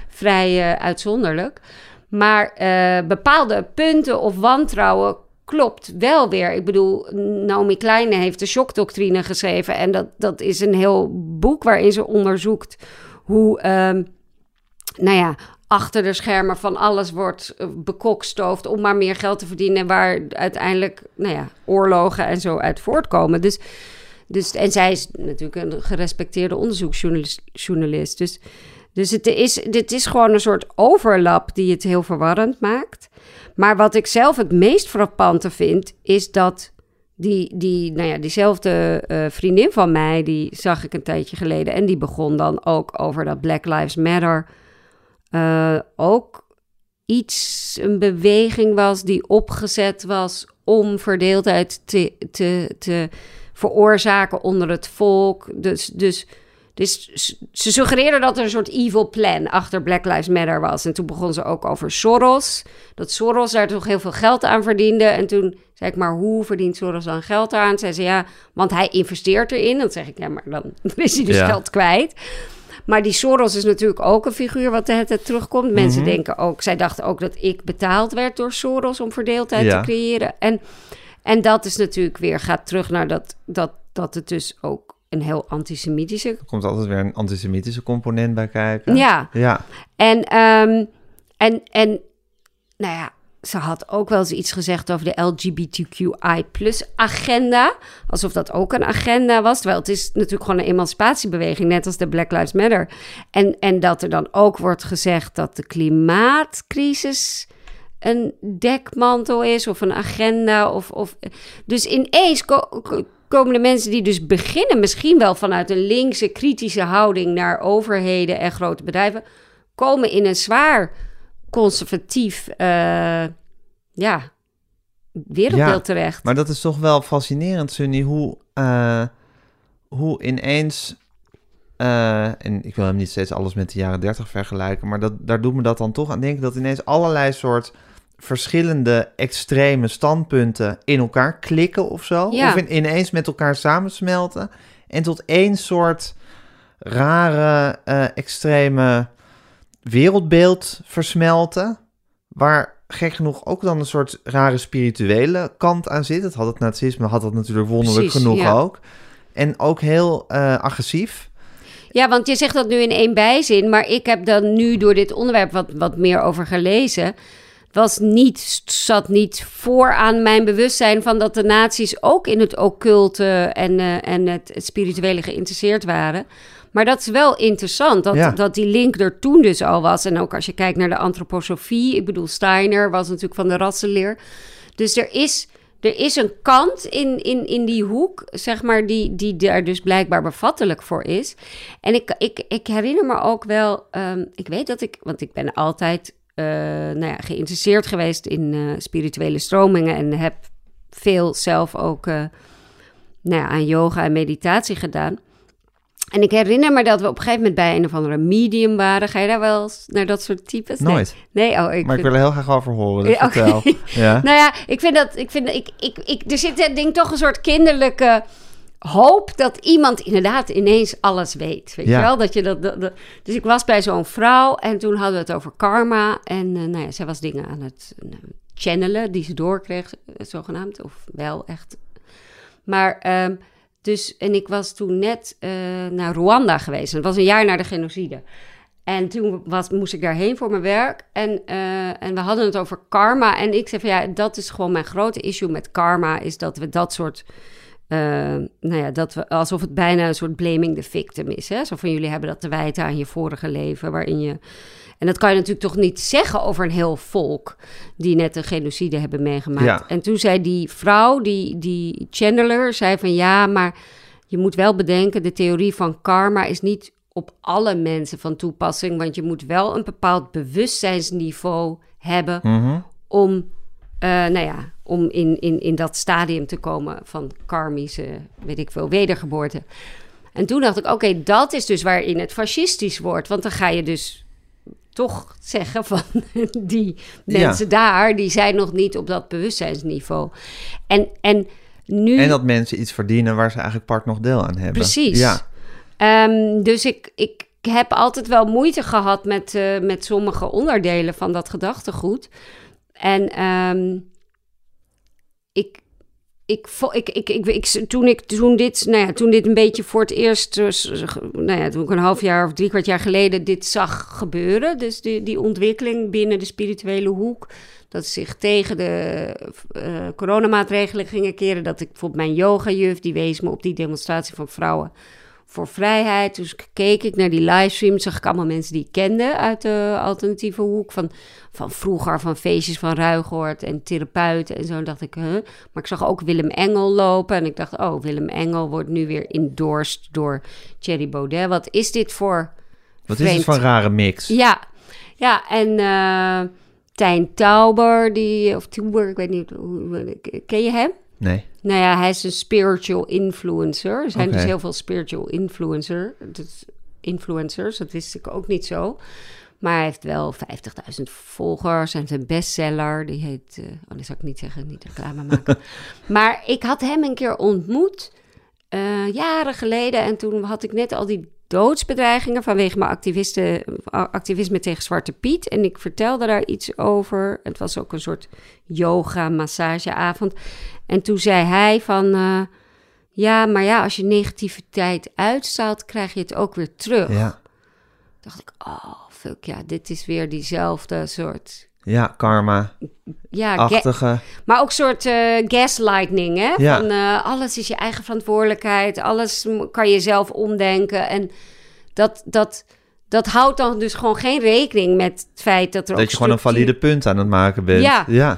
vrij eh, uitzonderlijk. Maar eh, bepaalde punten of wantrouwen klopt wel weer. Ik bedoel, Naomi Kleine heeft de shockdoctrine geschreven. En dat, dat is een heel boek waarin ze onderzoekt hoe, ehm, nou ja, achter de schermen van alles wordt eh, bekokstoofd om maar meer geld te verdienen. Waar uiteindelijk, nou ja, oorlogen en zo uit voortkomen. Dus, dus, en zij is natuurlijk een gerespecteerde onderzoeksjournalist. journalist. Dus, dus het is, dit is gewoon een soort overlap die het heel verwarrend maakt. Maar wat ik zelf het meest frappante vind, is dat die, die, nou ja, diezelfde eh, vriendin van mij, die zag ik een tijdje geleden. En die begon dan ook over dat Black Lives Matter. eh, ook iets, een beweging was die opgezet was om verdeeldheid te, te, te veroorzaken onder het volk. Dus, dus, dus ze suggereerden dat er een soort evil plan achter Black Lives Matter was. En toen begon ze ook over Soros. Dat Soros daar toch heel veel geld aan verdiende. En toen zei ik, maar hoe verdient Soros dan geld aan? Zei ze, ja, want hij investeert erin. Dan zeg ik, ja, maar dan is hij dus Ja. geld kwijt. Maar die Soros is natuurlijk ook een figuur wat de hele tijd terugkomt. Mensen Mhm. denken ook, zij dachten ook dat ik betaald werd door Soros om verdeeldheid Ja. te creëren. En, en dat is natuurlijk weer, gaat terug naar dat, dat, dat het dus ook een heel antisemitische... Er komt altijd weer een antisemitische component bij kijken. Ja, Ja, en, ehm, en, en nou ja, ze had ook wel eens iets gezegd over de LGBTQI-agenda. Alsof dat ook een agenda was. Terwijl het is natuurlijk gewoon een emancipatiebeweging, net als de Black Lives Matter. En, en dat er dan ook wordt gezegd dat de klimaatcrisis een dekmantel is of een agenda. Of, of, dus ineens ko- ko- komen de mensen die dus beginnen, misschien wel vanuit een linkse kritische houding naar overheden en grote bedrijven, komen in een zwaar conservatief eh, ja, wereldbeeld Ja, terecht. maar dat is toch wel fascinerend, Sunny, hoe, eh, hoe ineens... eh, en ik wil hem niet steeds alles met de jaren 30 vergelijken, maar dat, daar doet me dat dan toch aan denken dat ineens allerlei soort verschillende extreme standpunten in elkaar klikken of zo. Ja. Of in, ineens met elkaar samensmelten en tot één soort rare, eh, extreme wereldbeeld versmelten. Waar gek genoeg ook dan een soort rare spirituele kant aan zit. Dat had het nazisme, had dat natuurlijk wonderlijk Precies, genoeg ja. ook. En ook heel eh, agressief. Ja, want je zegt dat nu in één bijzin, maar ik heb dan nu door dit onderwerp wat, wat meer over gelezen. Was niet, zat niet voor aan mijn bewustzijn van dat de nazi's ook in het occulte en, eh, en het, het spirituele geïnteresseerd waren. Maar dat is wel interessant, dat, Ja. dat die link er toen dus al was. En ook als je kijkt naar de antroposofie, ik bedoel, Steiner was natuurlijk van de rassenleer. Dus er is, er is een kant in, in, in die hoek, zeg maar, die, die daar dus blijkbaar bevattelijk voor is. En ik, ik, ik herinner me ook wel, ehm, ik weet dat ik, want ik ben altijd nou ja, geïnteresseerd geweest in eh, spirituele stromingen en heb veel zelf ook eh, nou ja, aan yoga en meditatie gedaan. En ik herinner me dat we op een gegeven moment bij een of andere medium waren. Ga je daar wel eens naar dat soort types? Nee. Nooit. Nee, oh, ik maar ik wil er heel graag over horen, dus vertel. Ja. nou ja, ik vind dat. Ik vind, ik, ik, ik, er zit denk toch een soort kinderlijke hoop dat iemand inderdaad ineens alles weet. Weet Ja. je wel? Dat je dat, dat, dat- dus ik was bij zo'n vrouw en toen hadden we het over karma. En eh, nou ja, zij was dingen aan het eh, channelen die ze doorkreeg, eh, zogenaamd. Of wel echt. Maar. ehm, dus, en ik was toen net naar Rwanda geweest. Het was een jaar na de genocide. En toen was, moest ik daarheen voor mijn werk. En, en we hadden het over karma. En ik zei van ja, dat is gewoon mijn grote issue met karma. Is dat we dat soort. Eh, nou ja, dat we alsof het bijna een soort blaming the victim is. Hè? Zo van jullie hebben dat te wijten aan je vorige leven. Waarin je. En dat kan je natuurlijk toch niet zeggen over een heel volk. die net een genocide hebben meegemaakt. Ja. En toen zei die vrouw, die, die channeler, zei van ja, maar je moet wel bedenken, de theorie van karma is niet op alle mensen van toepassing, want je moet wel een bepaald bewustzijnsniveau hebben Mhm. om, eh, nou ja, om in, in, in dat stadium te komen van karmische, weet ik veel, wedergeboorte. En toen dacht ik, oké, dat is dus waarin het fascistisch wordt, want dan ga je dus toch zeggen van die mensen daar, die zijn nog niet op dat bewustzijnsniveau. En, en nu... En dat mensen iets verdienen waar ze eigenlijk part nog deel aan hebben. Precies. Ja. Ehm, dus ik, ik heb altijd wel moeite gehad met, eh, met sommige onderdelen van dat gedachtegoed. En ehm, ik, ik, ik, ik, ik, toen, ik toen, dit, nou ja, toen dit een beetje voor het eerst, eh, nou ja, toen ik een half jaar of drie kwart jaar geleden dit zag gebeuren, dus die, die ontwikkeling binnen de spirituele hoek, dat zich tegen de eh, coronamaatregelen gingen keren, dat ik bijvoorbeeld mijn yogajuf, die wees me op die demonstratie van vrouwen voor vrijheid. Dus keek ik naar die livestream, zag ik allemaal mensen die ik kende uit de alternatieve hoek. Van, van vroeger, van feestjes van Ruigoort en therapeuten en zo. Dacht ik, huh? Maar ik zag ook Willem Engel lopen. En ik dacht, oh, Willem Engel wordt nu weer endorsed door Thierry Baudet. Wat is dit voor Wat is het voor een rare mix? Ja, ja en eh Tijn Tauber, die, of Tuber, ik weet niet, hoe, ken je hem? Nee. Nou ja, hij is een spiritual influencer. Er zijn dus heel veel spiritual influencer, dus influencers. Dat wist ik ook niet zo. Maar hij heeft wel 50.000 volgers en zijn bestseller, die heet... eh, oh, dat zou ik niet zeggen, niet reclame maken. maar ik had hem een keer ontmoet, eh, jaren geleden. En toen had ik net al die doodsbedreigingen vanwege mijn activisme tegen Zwarte Piet. En ik vertelde daar iets over. Het was ook een soort yoga-massageavond. En toen zei hij van... eh, ja, maar ja, als je negativiteit uitstraalt, krijg je het ook weer terug. Ja, dacht ik, oh, fuck ja, dit is weer diezelfde soort... ja karma-achtige. Ja, ga- maar ook een soort eh, gaslighting, hè? Ja. Van eh, alles is je eigen verantwoordelijkheid, alles kan je zelf omdenken. En dat, dat, dat houdt dan dus gewoon geen rekening met het feit dat er ook Dat je gewoon een valide punt aan het maken bent. Ja. ja.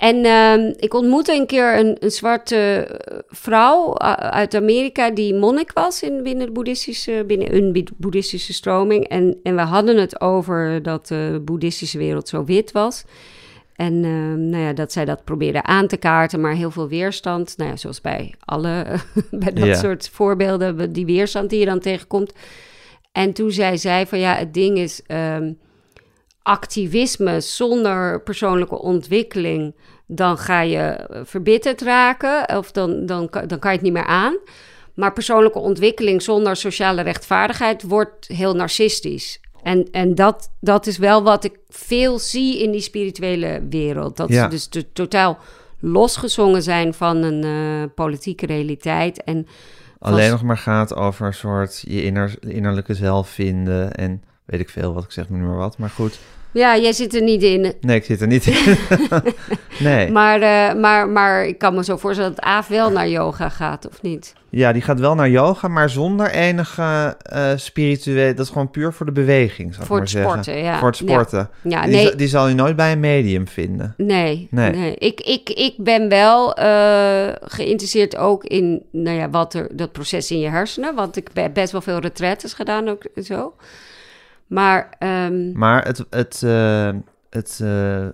En ehm, ik ontmoette een keer een, een zwarte eh, vrouw uh, uit Amerika die monnik was in, binnen, de boeddhistische, binnen een boeddhistische stroming. En, en we hadden het over dat de boeddhistische wereld zo wit was. En ehm, nou ja, dat zij dat probeerde aan te kaarten, maar heel veel weerstand. Nou ja, zoals bij alle, bij dat Ja. soort voorbeelden, die weerstand die je dan tegenkomt. En toen zei zij van ja, het ding is... ehm, activisme zonder persoonlijke ontwikkeling, dan ga je eh, verbitterd raken of dan, dan, kan- dan kan je het niet meer aan. Maar persoonlijke ontwikkeling zonder sociale rechtvaardigheid wordt heel narcistisch. En, en dat, dat is wel wat ik veel zie in die spirituele wereld. Dat Ja. ze dus to- totaal losgezongen zijn van een eh, politieke realiteit. En Alleen vast- nog maar gaat over een soort je inner, innerlijke zelf vinden. En weet ik veel wat ik zeg, nu maar wat. Maar goed. ja, jij zit er niet in. Nee, ik zit er niet in. nee. Maar, eh, maar, maar ik kan me zo voorstellen dat Aaf wel naar yoga gaat, of niet? Ja, die gaat wel naar yoga, maar zonder enige eh spirituele... Dat is gewoon puur voor de beweging, zou ik Voor maar het zeggen. sporten, ja. Voor het sporten. Ja, die, nee. zal- die zal je nooit bij een medium vinden. Nee, Nee. nee. Ik, ik, ik ben wel eh, geïnteresseerd ook in nou ja, wat er, dat proces in je hersenen. Want ik heb best wel veel retretes gedaan ook en zo. Maar ehm, Maar het... het, eh, het eh,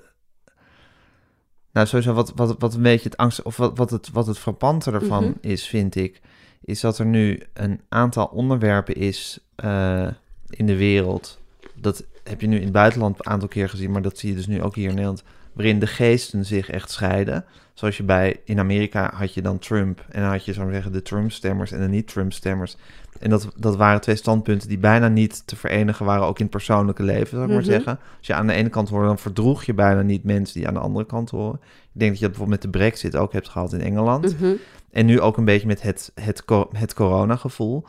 nou, sowieso wat, wat, wat een beetje het angst... Of wat, wat, het, wat het frappante ervan Mhm. is, vind ik... Is dat er nu een aantal onderwerpen is eh, in de wereld... Dat heb je nu in het buitenland een aantal keer gezien... Maar dat zie je dus nu ook hier in Nederland... Waarin de geesten zich echt scheiden. Zoals je bij... In Amerika had je dan Trump... En dan had je, zou zeggen, de Trump-stemmers en de niet-Trump-stemmers... En dat, dat waren twee standpunten die bijna niet te verenigen waren, ook in het persoonlijke leven, zou ik maar Mhm. zeggen. Als je aan de ene kant hoorde, dan verdroeg je bijna niet mensen die aan de andere kant horen. Ik denk dat je dat bijvoorbeeld met de brexit ook hebt gehad in Engeland. mhm. En nu ook een beetje met het, het, het corona-gevoel.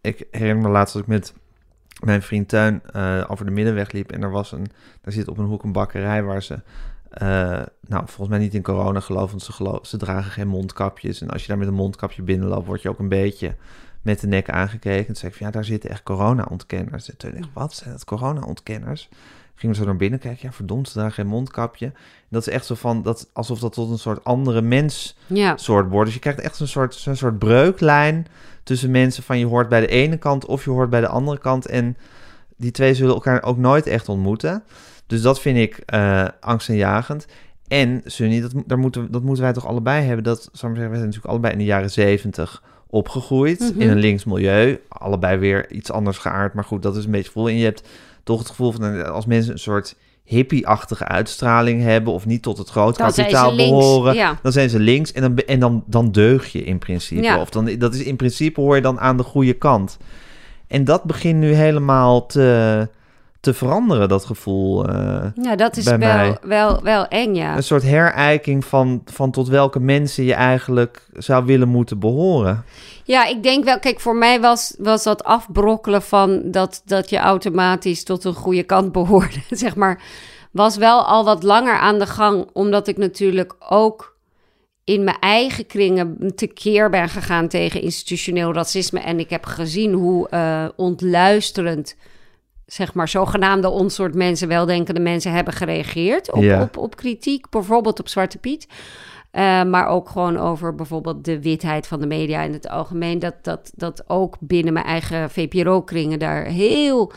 Ik herinner me laatst dat ik met mijn vriend Teun eh, over de Middenweg liep. En er was een, daar zit op een hoek een bakkerij waar ze, eh, nou volgens mij niet in corona geloven, want ze, ze dragen geen mondkapjes. En als je daar met een mondkapje binnenloopt, word je ook een beetje met de nek aangekeken. Toen zei ik van ja, daar zitten echt corona-ontkenners. En toen dacht ik, wat zijn dat corona-ontkenners? Gingen we zo naar binnen kijken, ja verdomd, ze dragen geen mondkapje. En dat is echt zo van, dat, alsof dat tot een soort andere mens ja. soort wordt. Dus je krijgt echt zo'n soort, zo'n soort breuklijn tussen mensen van je hoort bij de ene kant of je hoort bij de andere kant. En die twee zullen elkaar ook nooit echt ontmoeten. Dus dat vind ik eh angstaanjagend. En Sunny, dat, daar moeten, we- dat moeten wij toch allebei hebben. Dat, zou ik zeggen, wij zijn natuurlijk allebei in de jaren zeventig opgegroeid. Mhm. In een links milieu. Allebei weer iets anders geaard. Maar goed, dat is een beetje vol. En je hebt toch het gevoel van eh, als mensen een soort hippie-achtige uitstraling hebben. Of niet tot het groot Dan zijn ze kapitaal links, behoren. ja. Dan zijn ze links en dan, en dan, dan deug je in principe. Ja. Of dan, dat is in principe hoor je dan aan de goede kant. En dat begint nu helemaal te, te veranderen, dat gevoel. eh. ja, dat is bij wel, mij. wel, wel eng, ja. Een soort herijking van, van tot welke mensen je eigenlijk zou willen moeten behoren. Ja, ik denk wel, kijk, voor mij was, was dat afbrokkelen van dat, dat je automatisch tot een goede kant behoorde, zeg maar, was wel al wat langer aan de gang, omdat ik natuurlijk ook in mijn eigen kringen tekeer ben gegaan tegen institutioneel racisme. En ik heb gezien hoe eh, ontluisterend, zeg maar, zogenaamde ons soort mensen, weldenkende mensen hebben gereageerd op, Ja. op, op kritiek, bijvoorbeeld op Zwarte Piet. Eh, maar ook gewoon over bijvoorbeeld de witheid van de media in het algemeen. Dat, dat, dat ook binnen mijn eigen VPRO-kringen daar heel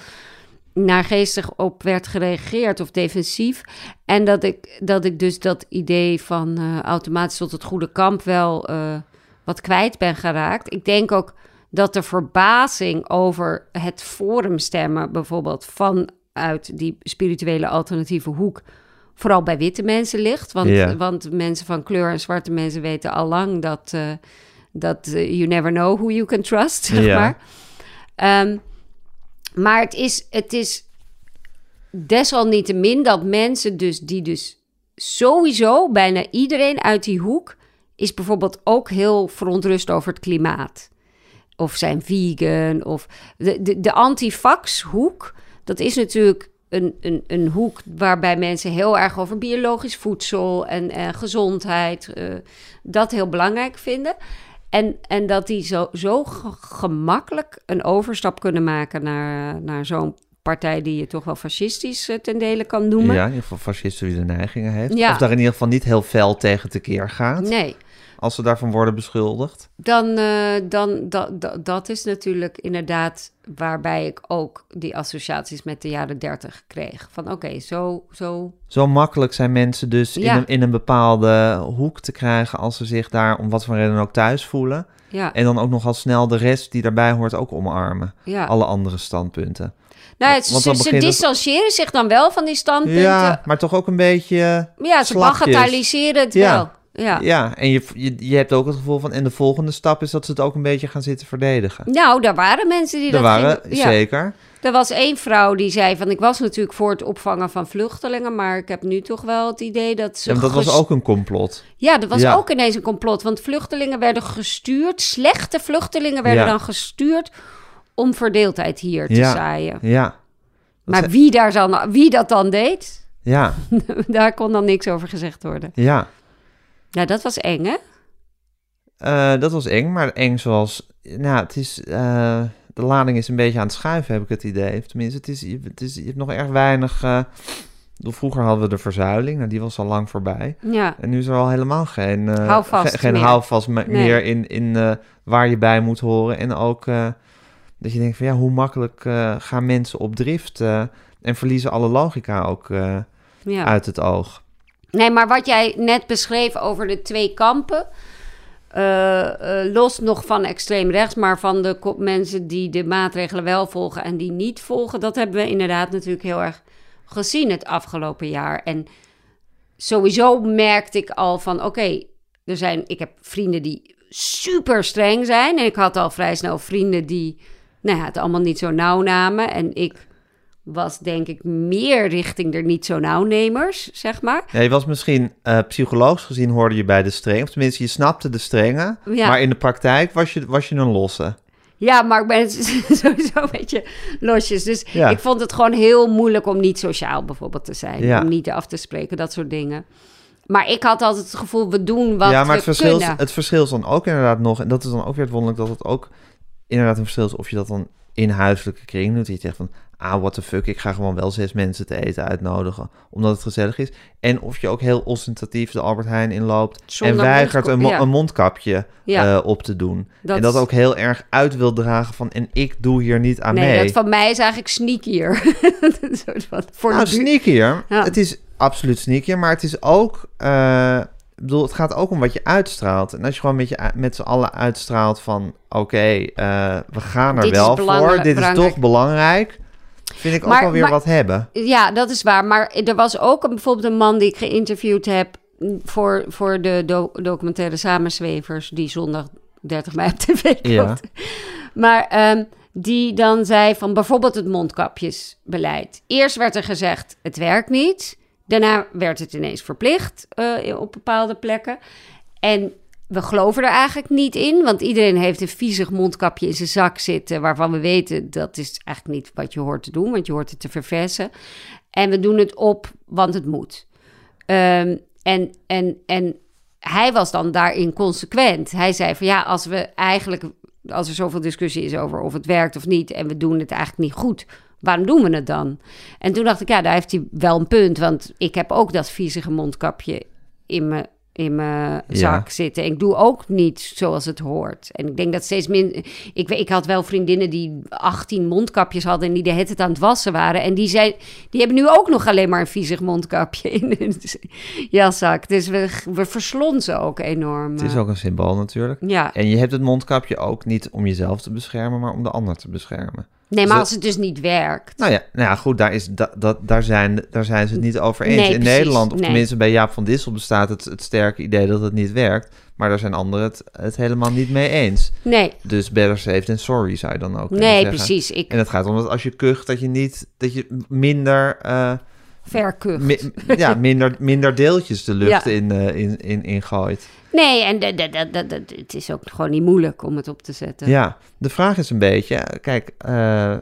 naargeestig op werd gereageerd of defensief. En dat ik, dat ik dus dat idee van eh, automatisch tot het goede kamp wel eh, wat kwijt ben geraakt. Ik denk ook de verbazing over het forumstemmen bijvoorbeeld vanuit die spirituele alternatieve hoek vooral bij witte mensen ligt. Want, want mensen van kleur en zwarte mensen weten al lang dat, eh, dat eh, you never know who you can trust, zeg maar. Ehm, maar het is, het is desalniettemin dat mensen dus die dus sowieso bijna iedereen uit die hoek is bijvoorbeeld ook heel verontrust over het klimaat. Of zijn vegan of de, de, de antifax hoek. Dat is natuurlijk een, een, een hoek waarbij mensen heel erg over biologisch voedsel en, en gezondheid eh, dat heel belangrijk vinden. En, en dat die zo, zo ge- gemakkelijk een overstap kunnen maken naar, naar zo'n partij die je toch wel fascistisch eh, ten dele kan noemen. Ja, in ieder geval fascisten die de neigingen heeft. Ja. Of daar in ieder geval niet heel fel tegen tekeer gaat. Nee, Als ze daarvan worden beschuldigd. dan, eh, dan dat, dat, dat is natuurlijk inderdaad waarbij ik ook die associaties met de jaren dertig kreeg. Van oké, zo, zo Zo makkelijk zijn mensen dus in, een, in een bepaalde hoek te krijgen als ze zich daar om wat voor reden ook thuis voelen. ja, En dan ook nogal snel de rest die daarbij hoort ook omarmen. ja. Alle andere standpunten. nou, het, ze, ze het- distancieren zich dan wel van die standpunten. Ja, maar toch ook een beetje... Ja, ze bagatelliseren het Ja. wel. Ja. Ja, en je, je, je hebt ook het gevoel van... En de volgende stap is dat ze het ook een beetje gaan zitten verdedigen. Nou, daar waren mensen die Er dat waren, gingen- ja. zeker. Er was één vrouw die zei van... ik was natuurlijk voor het opvangen van vluchtelingen... maar ik heb nu toch wel het idee dat ze... Ja, want dat was ook een complot. Ja, dat was Ja. ook ineens een complot. Want vluchtelingen werden gestuurd... slechte vluchtelingen werden dan gestuurd... om verdeeldheid hier te Ja. zaaien. Ja, Maar wie, daar dan, wie dat dan deed... ja, daar kon dan niks over gezegd worden. ja. Nou, dat was eng, hè? Eh, dat was eng, maar eng zoals... Nou, het is... eh, de lading is een beetje aan het schuiven, heb ik het idee. Tenminste, het is, je- het is, je hebt nog erg weinig... eh, vroeger hadden we de verzuiling, nou, die was al lang voorbij. Ja, En nu is er al helemaal geen, Houvast ge- geen meer. houvast me- Nee. meer in, in waar je bij moet horen. En ook dat je denkt van ja, hoe makkelijk gaan mensen op drift en verliezen alle logica ook ja. uit het oog. Nee, maar wat jij net beschreef over de twee kampen. eh, eh, los nog van extreem rechts, maar van de mensen die de maatregelen wel volgen en die niet volgen. Dat hebben we inderdaad natuurlijk heel erg gezien het afgelopen jaar. En sowieso merkte ik al van: oké, er zijn. Ik heb vrienden die super streng zijn. En ik had al vrij snel vrienden die nou ja, het allemaal niet zo nauw namen. En ik was denk ik meer richting er niet zo nauwnemers, zeg maar. Ja, je was misschien eh, psychologisch gezien hoorde je bij de streng. Of tenminste, je snapte de strengen. Ja. Maar in de praktijk was je, was je een losse. Ja, maar ik ben sowieso een beetje losjes. Dus Ja. ik vond het gewoon heel moeilijk om niet sociaal bijvoorbeeld te zijn. Ja. Om niet af te spreken, dat soort dingen. Maar ik had altijd het gevoel, we doen wat ja, maar we het verschil, kunnen. het verschil is dan ook inderdaad nog... En dat is dan ook weer het wonderlijk dat het ook inderdaad een verschil is... of je dat dan in huiselijke kring doet. Dat je zegt van, ah, what the fuck, ik ga gewoon wel zes mensen te eten uitnodigen. Omdat het gezellig is. En of je ook heel ostentatief de Albert Heijn inloopt... Zonder en weigert een, mo- mondkap- ja. een mondkapje Ja. eh, op te doen. Dat en dat ook heel erg uit wil dragen van... en ik doe hier niet aan nee, mee. dat van mij is eigenlijk sneakier. Een soort van, voor nou, sneakier. Ja. Het is absoluut sneakier, maar het is ook... eh, ik bedoel, het gaat ook om wat je uitstraalt. En als je gewoon met, je, met z'n allen uitstraalt van... oké, eh, we gaan er Dit wel voor. Dit is toch belangrijk. Vind ik ook wel weer maar- wat hebben. Ja, dat is waar. Maar er was ook een, bijvoorbeeld een man die ik geïnterviewd heb... voor, voor de do- documentaire Samenzwevers... die zondag 30 mei op tv komt. Ja. Maar ehm, die dan zei van bijvoorbeeld het mondkapjesbeleid. Eerst werd er gezegd, het werkt niet. Daarna werd het ineens verplicht eh, op bepaalde plekken. En we geloven er eigenlijk niet in, want iedereen heeft een viezig mondkapje in zijn zak zitten... waarvan we weten, dat is eigenlijk niet wat je hoort te doen... want je hoort het te verversen. En we doen het op, want het moet. Ehm, en, en, en hij was dan daarin consequent. Hij zei van ja, als we eigenlijk, als er zoveel discussie is over of het werkt of niet, en we doen het eigenlijk niet goed, waarom doen we het dan? En toen dacht ik, ja, daar heeft hij wel een punt, want ik heb ook dat viezige mondkapje in mijn in mijn zak zitten. Ik doe ook niet zoals het hoort. En ik denk dat steeds minder... Ik, weet- ik had wel vriendinnen die 18 mondkapjes hadden... en die de hele tijd aan het wassen waren. En die, zijn, die hebben nu ook nog alleen maar een viezig mondkapje in hun jaszak. Dus we, we verslonzen ook enorm. Het is ook een symbool natuurlijk. Ja, En je hebt het mondkapje ook niet om jezelf te beschermen... maar om de ander te beschermen. Nee, maar dat- als het dus niet werkt... Nou ja, nou ja goed, daar, is, dat, dat, daar, zijn, daar zijn ze het niet over eens. Nee, In precies, Nederland, of nee. tenminste bij Jaap van Dissel, bestaat het, het sterke idee dat het niet werkt. Maar daar zijn anderen het, het helemaal niet mee eens. Nee, Dus better safe than sorry zou je dan ook nee, precies. Ik En het gaat om dat als je kucht, dat je niet, dat je minder, eh, verkucht. mi- ja, minder, minder deeltjes de lucht Ja. in, eh, in, in, in gooit. Nee, en het is ook gewoon niet moeilijk om het op te zetten. Ja, de vraag is een beetje, kijk, eh,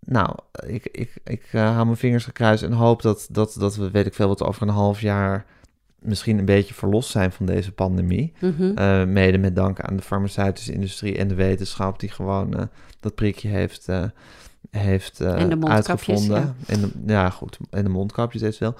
nou, ik, ik, ik eh, hou mijn vingers gekruist en hoop dat, dat, dat we, weet ik veel, wat over een half jaar misschien een beetje verlost zijn van deze pandemie. Mhm. Mede met dank aan de farmaceutische industrie en de wetenschap die gewoon dat prikje heeft, heeft eh, En de uitgevonden. En de, ja, goed. En de mondkapjes eventueel.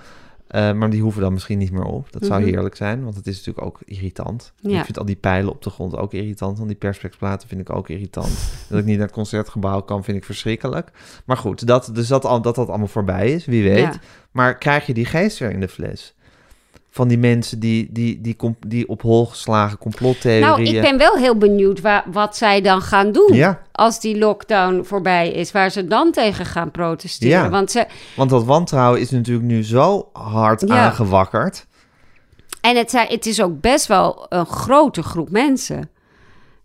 Eh maar die hoeven dan misschien niet meer op. Dat zou Mhm. heerlijk zijn, want het is natuurlijk ook irritant. Ja. Ik vind al die pijlen op de grond ook irritant. Want die perspeksplaten vind ik ook irritant. dat ik niet naar het concertgebouw kan, vind ik verschrikkelijk. Maar goed, dat, dus dat, al- dat dat allemaal voorbij is, wie weet. Ja. Maar krijg je die geest weer in de fles? Van die mensen die, die, die, die op hol geslagen complottheorieën... Nou, ik ben wel heel benieuwd wa- wat zij dan gaan doen Ja, als die lockdown voorbij is, waar ze dan tegen gaan protesteren. Ja. Want ze, want dat wantrouwen is natuurlijk nu zo hard Ja. aangewakkerd. en het, zijn, het is ook best wel een grote groep mensen.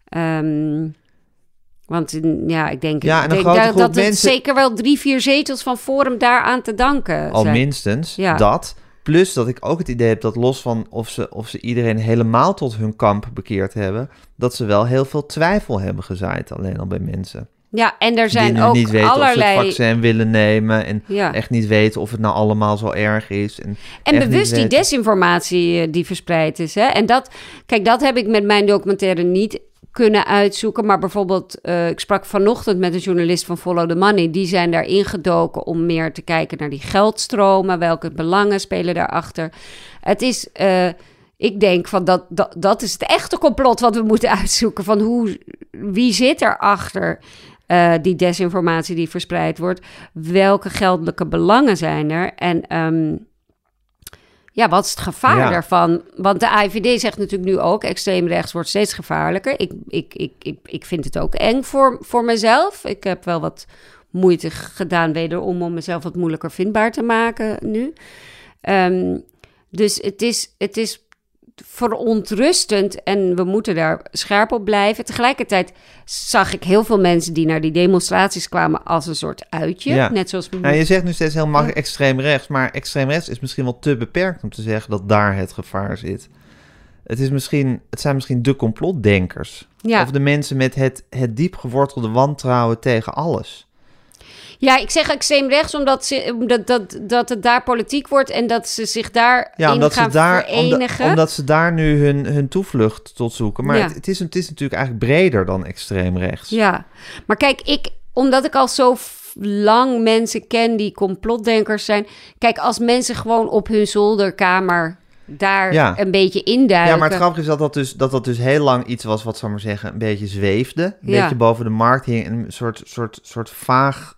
Ehm, want ja, ik denk, Ja, en ik denk dat, dat het mensen- zeker wel drie, vier zetels van Forum daaraan te danken Al zijn. minstens dat. Plus dat ik ook het idee heb dat los van of ze, of ze iedereen helemaal tot hun kamp bekeerd hebben, dat ze wel heel veel twijfel hebben gezaaid alleen al bij mensen. Ja, en er zijn die nu ook niet weten of ze allerlei... het vaccin willen nemen en Ja. echt niet weten of het nou allemaal zo erg is. En, En bewust die weten. desinformatie eh, die verspreid is. Hè? En dat, kijk, dat heb ik met mijn documentaire niet kunnen uitzoeken. Maar bijvoorbeeld, eh, ik sprak vanochtend met een journalist van Follow the Money. Die zijn daar ingedoken om meer te kijken naar die geldstromen. Welke belangen spelen daarachter? Het is, eh, ik denk van dat, dat, dat is het echte complot wat we moeten uitzoeken. Van hoe, wie zit erachter? eh die desinformatie die verspreid wordt. Welke geldelijke belangen zijn er? En ehm, ja, wat is het gevaar Ja. daarvan? Want de AIVD zegt natuurlijk nu ook... extreem rechts wordt steeds gevaarlijker. Ik, ik, ik, ik, ik vind het ook eng voor, voor mezelf. Ik heb wel wat moeite gedaan wederom... om mezelf wat moeilijker vindbaar te maken nu. Ehm, dus het is, het is verontrustend en we moeten daar scherp op blijven. Tegelijkertijd zag ik heel veel mensen die naar die demonstraties kwamen als een soort uitje. Ja. Net zoals Nou, je zegt nu steeds heel makkelijk extreem rechts, maar extreem rechts is misschien wel te beperkt om te zeggen dat daar het gevaar zit. Het, is misschien, het zijn misschien de complotdenkers. ja. Of de mensen met het, het diep gewortelde wantrouwen tegen alles. Ja, ik zeg extreem rechts omdat, ze, omdat dat, dat het daar politiek wordt en dat ze zich daar Ja, omdat gaan ze, daar, verenigen. omdat, omdat ze daar nu hun, hun toevlucht tot zoeken. Maar Ja. het, het, is, het is natuurlijk eigenlijk breder dan extreem rechts. Ja, maar kijk, ik, omdat ik al zo lang mensen ken die complotdenkers zijn. Kijk, als mensen gewoon op hun zolderkamer daar Ja. een beetje induiken. Ja, maar het grappige is dat dat, dus, dat dat dus heel lang iets was wat, zou maar zeggen, een beetje zweefde. Een Ja. beetje boven de markt hing. Een soort, soort, soort vaag,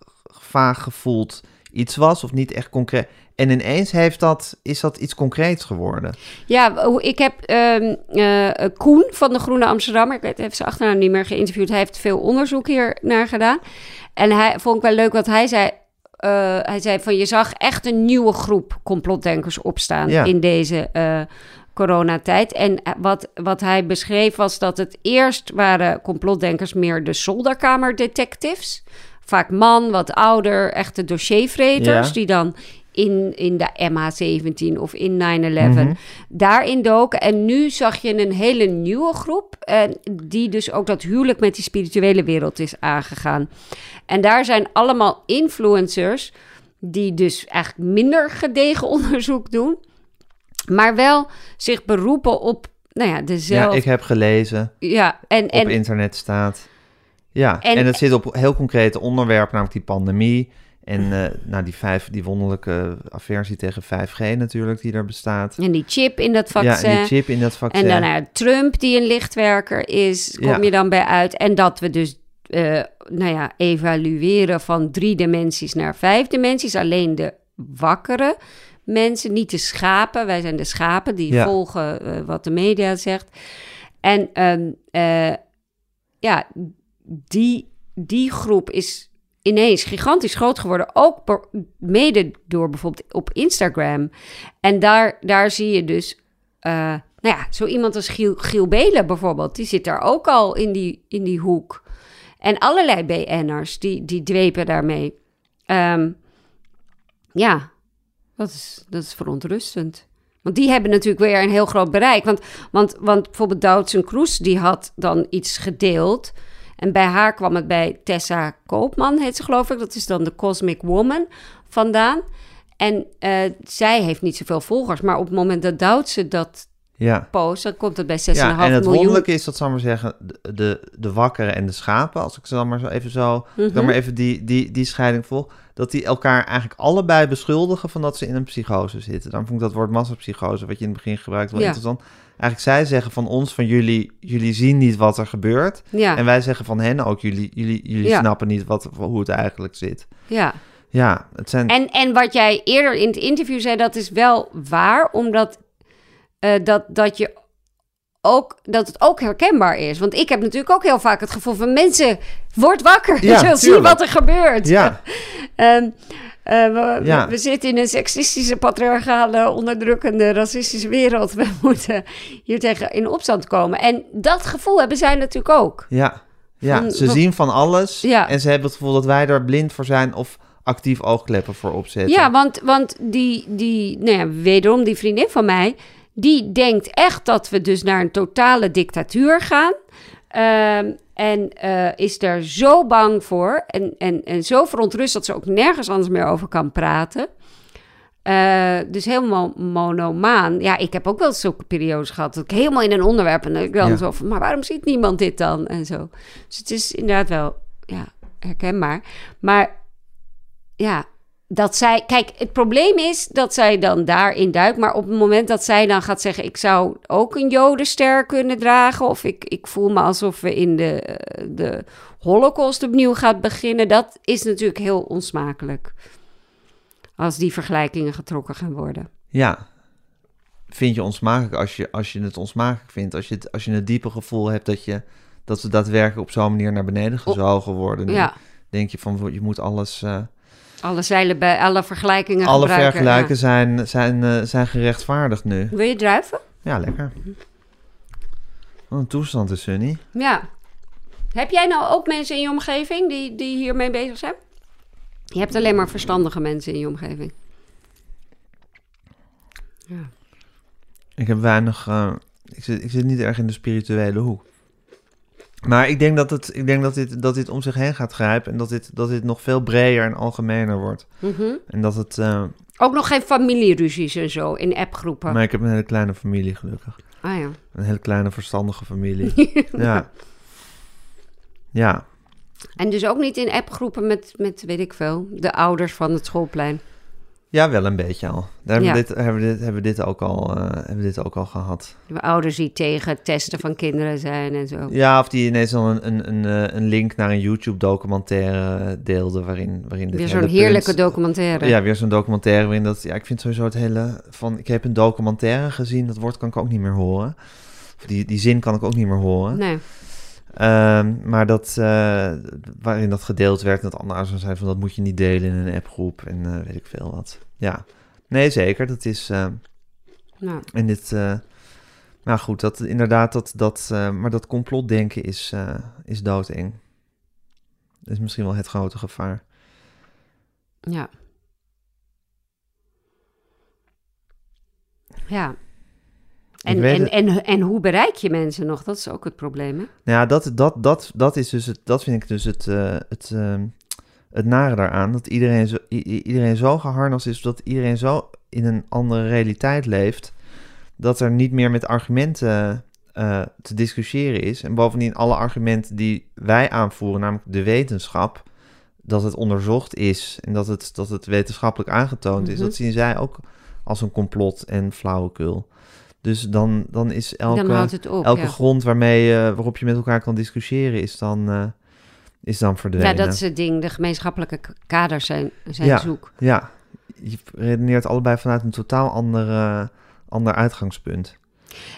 vaag gevoeld iets was. Of niet echt concreet. En ineens heeft dat, is dat iets concreets geworden. Ja, ik heb ehm, eh, Koen van de Groene Amsterdammer, ik weet even zijn achternaam niet meer geïnterviewd. Hij heeft veel onderzoek hier naar gedaan. En hij vond ik wel leuk wat hij zei. Eh, hij zei van je zag echt een nieuwe groep complotdenkers opstaan Ja. in deze eh, coronatijd. En wat, wat hij beschreef was dat het eerst waren complotdenkers meer de zolderkamerdetectives. Vaak man, wat ouder, echte dossiervreters Ja. die dan in, in de MH17 of in 9-11 Mhm. daarin doken. En nu zag je een hele nieuwe groep, en die dus ook dat huwelijk met die spirituele wereld is aangegaan. En daar zijn allemaal influencers die dus eigenlijk minder gedegen onderzoek doen, maar wel zich beroepen op, nou ja, dezelfde... Ja, ik heb gelezen. Ja, en, Op en internet staat. Ja, en, En- het zit op heel concrete onderwerpen, namelijk die pandemie. En eh, nou, die, vijf, die wonderlijke aversie tegen 5G natuurlijk, die er bestaat. en die chip in dat Ja, vaccin. en die chip in dat vaccin. En dan naar Trump, die een lichtwerker is, kom Ja. je dan bij uit. En dat we dus, eh, nou ja, evalueren van drie dimensies naar vijf dimensies. Alleen de wakkere mensen, niet de schapen. Wij zijn de schapen die Ja. volgen eh, wat de media zegt. En ehm, eh, ja, die, die groep is ineens gigantisch groot geworden. Ook mede door bijvoorbeeld op Instagram. En daar, daar zie je dus, eh, nou Nou ja, zo iemand als Giel, Giel Belen bijvoorbeeld, die zit daar ook al in die, in die hoek. En allerlei BN'ers, die, die dwepen daarmee. Ehm, ja, dat is, dat is verontrustend. Want die hebben natuurlijk weer een heel groot bereik. Want, want, want bijvoorbeeld Doutzen Kroes, die had dan iets gedeeld. En bij haar kwam het bij Tessa Koopman, heet ze geloof ik. Dat is dan de Cosmic Woman vandaan. En eh, zij heeft niet zoveel volgers. Maar op het moment dat Doutzen dat Ja. post, dan komt het bij 6,5 Ja, en het miljoen. wonderlijke is dat, zal ik maar zeggen, de, de, de wakkeren en de schapen, als ik ze dan maar zo even zo, ik Mhm. dan maar even die, die, die scheiding volg, dat die elkaar eigenlijk allebei beschuldigen van dat ze in een psychose zitten. Dan vond ik dat woord massapsychose, wat je in het begin gebruikt, wel Ja. interessant. Eigenlijk zij zeggen van ons, van jullie, jullie zien niet wat er gebeurt. Ja, En wij zeggen van hen ook, jullie, jullie, jullie Ja. snappen niet wat, hoe het eigenlijk zit. ja. Ja, het zijn... En, en wat jij eerder in het interview zei, dat is wel waar, omdat eh, dat, dat, je ook, dat het ook herkenbaar is. Want ik heb natuurlijk ook heel vaak het gevoel van mensen, word wakker, Ja, je wilt zien wat er gebeurt. Ja, Ehm, eh, we, Ja. we, we zitten in een seksistische, patriarchale, onderdrukkende, racistische wereld. We moeten hier tegen in opstand komen. En dat gevoel hebben zij natuurlijk ook. ja, ja. Van- ze van- zien van alles Ja. en ze hebben het gevoel dat wij er blind voor zijn of actief oogkleppen voor opzetten. Ja, want, want die, die, nou ja, wederom die vriendin van mij, die denkt echt dat we dus naar een totale dictatuur gaan. Ehm, en eh, is daar zo bang voor en, en, en zo verontrust dat ze ook nergens anders meer over kan praten. Eh, dus helemaal monomaan. Ja, ik heb ook wel zulke periodes gehad dat ik helemaal in een onderwerp en ik dan Ja. zo van, maar waarom ziet niemand dit dan? En zo. Dus het is inderdaad wel, ja, herkenbaar. Maar ja, dat zij. Kijk, het probleem is dat zij dan daarin duikt. Maar op het moment dat zij dan gaat zeggen: Ik zou ook een Jodenster kunnen dragen. Of ik, ik voel me alsof we in de, eh, de Holocaust opnieuw gaat beginnen. Dat is natuurlijk heel onsmakelijk. Als die vergelijkingen getrokken gaan worden. Ja. Vind je onsmakelijk als je, als je het onsmakelijk vindt? Als je het, als je het diepe gevoel hebt dat, je, dat we daadwerkelijk op zo'n manier naar beneden gezogen worden. Ja, denk je van, je moet alles... eh, alle zeilen bij alle vergelijkingen alle ja. zijn, zijn, eh, zijn gerechtvaardigd nu. Wil je druiven? Ja, lekker. Wat een toestand is, Sunny. Ja. Heb jij nou ook mensen in je omgeving die, die hiermee bezig zijn? Je hebt alleen maar verstandige mensen in je omgeving. Ja. Ik heb weinig... eh, ik, zit, ik zit niet erg in de spirituele hoek. Maar ik denk dat, het, ik denk dat, dit, dat dit om zich heen gaat grijpen... en dat dit, dat dit nog veel breder en algemener wordt. Mhm. En dat het... eh, Ook nog geen familieruzies en zo in appgroepen. maar ik heb een hele kleine familie, gelukkig. Ah ja. Een hele kleine verstandige familie. ja. Ja. En dus ook niet in appgroepen met, met, weet ik veel, de ouders van het schoolplein. Ja, wel een beetje al. Daar hebben, we, dit, hebben, we, dit, hebben, we dit ook al, eh, hebben we dit ook al gehad. De ouders die tegen het testen van kinderen zijn en zo. Ja, of die ineens dan een, een, een, eh, een link naar een YouTube-documentaire deelden waarin, waarin dit Weer zo'n heerlijke punt- documentaire. Ja, weer zo'n documentaire waarin dat... Ja, ik vind sowieso het hele... Van, ik heb een documentaire gezien, dat woord kan ik ook niet meer horen. Of die, die zin kan ik ook niet meer horen. Nee. Ehm, maar dat, eh, waarin dat gedeeld werd, en dat andere ouders zeiden van dat moet je niet delen in een appgroep en eh, weet ik veel wat. Ja, nee zeker, dat is, Nou, en dit, nou goed, dat inderdaad, dat, dat, maar dat complotdenken is, is doodeng. Dat is misschien wel het grote gevaar. ja. Ja. En, en, en, en hoe bereik je mensen nog? Dat is ook het probleem, hè? Nou ja, dat, dat, dat, dat is dus het, dat vind ik dus het, eh, het, ehm, het nare daaraan. Dat iedereen zo, iedereen zo geharnast is, dat iedereen zo in een andere realiteit leeft, dat er niet meer met argumenten eh, te discussiëren is. En bovendien alle argumenten die wij aanvoeren, namelijk de wetenschap, dat het onderzocht is en dat het, dat het wetenschappelijk aangetoond is, Mhm. dat zien zij ook als een complot en flauwekul. Dus dan, dan is elke Dan op, elke ja. grond waarmee, je- waarop je met elkaar kan discussiëren is dan, eh, is dan verdwenen. Ja, dat is het ding. De gemeenschappelijke kaders zijn, zijn Ja. zoek. Ja, je redeneert allebei vanuit een totaal ander, eh, ander uitgangspunt.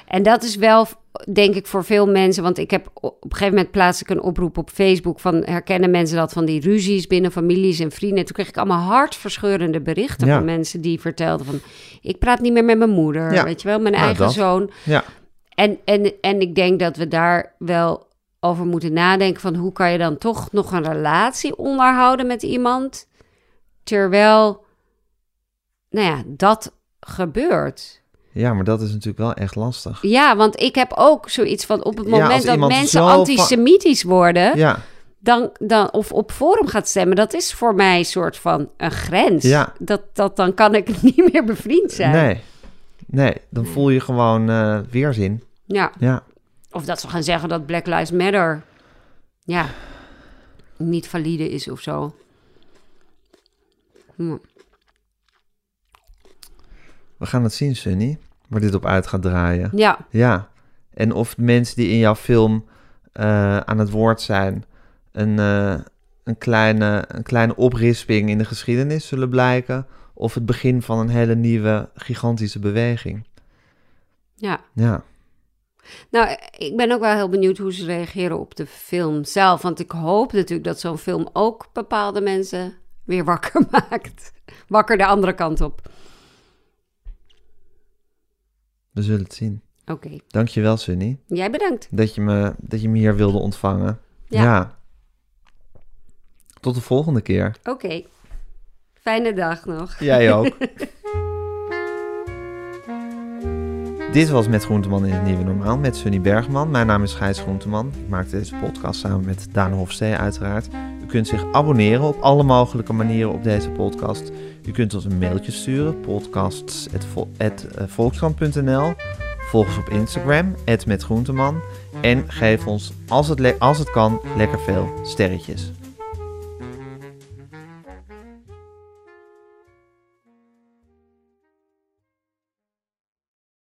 En dat is wel, denk ik, voor veel mensen. Want ik heb op een gegeven moment plaats ik een oproep op Facebook van herkennen mensen dat van die ruzies binnen families en vrienden. Toen kreeg ik allemaal hartverscheurende berichten Ja. van mensen die vertelden van ik praat niet meer met mijn moeder, Ja. weet je wel, mijn Nou, eigen dat. zoon. Ja, En, en, en ik denk dat we daar wel over moeten nadenken van hoe kan je dan toch nog een relatie onderhouden met iemand terwijl, nou ja, dat gebeurt. Ja, maar dat is natuurlijk wel echt lastig. Ja, want ik heb ook zoiets van op het moment dat mensen antisemitisch worden, Ja, dan, dan, of op forum gaat stemmen, dat is voor mij een soort van een grens. Ja. Dat, dat, dan kan ik niet meer bevriend zijn. nee. Nee, dan voel je gewoon eh, weerzin. Ja. Ja. Of dat ze gaan zeggen dat Black Lives Matter ja, niet valide is of zo. Hm. We gaan het zien, Sunny, waar dit op uit gaat draaien. Ja, Ja, en of de mensen die in jouw film eh, aan het woord zijn... Een, eh, een, kleine, een kleine oprisping in de geschiedenis zullen blijken... of het begin van een hele nieuwe, gigantische beweging. ja. Ja, Nou, ik ben ook wel heel benieuwd hoe ze reageren op de film zelf. Want ik hoop natuurlijk dat zo'n film ook bepaalde mensen weer wakker maakt. Wakker de andere kant op. we zullen het zien. Oké, Dankjewel, Sunny, jij bedankt. dat je me, dat je me hier wilde ontvangen. Ja. ja. Tot de volgende keer. Oké, fijne dag nog. Jij ook. Dit was Met Groenteman in het Nieuwe Normaal met Sunny Bergman. Mijn naam is Gijs Groenteman. Ik maak deze podcast samen met Daan Hofstee uiteraard. Kunt zich abonneren op alle mogelijke manieren op deze podcast. U kunt ons een mailtje sturen, podcasts.volkskrant.nl. Volg ons op Instagram, @metgroenteman. En geef ons, als het, als het kan, lekker veel sterretjes.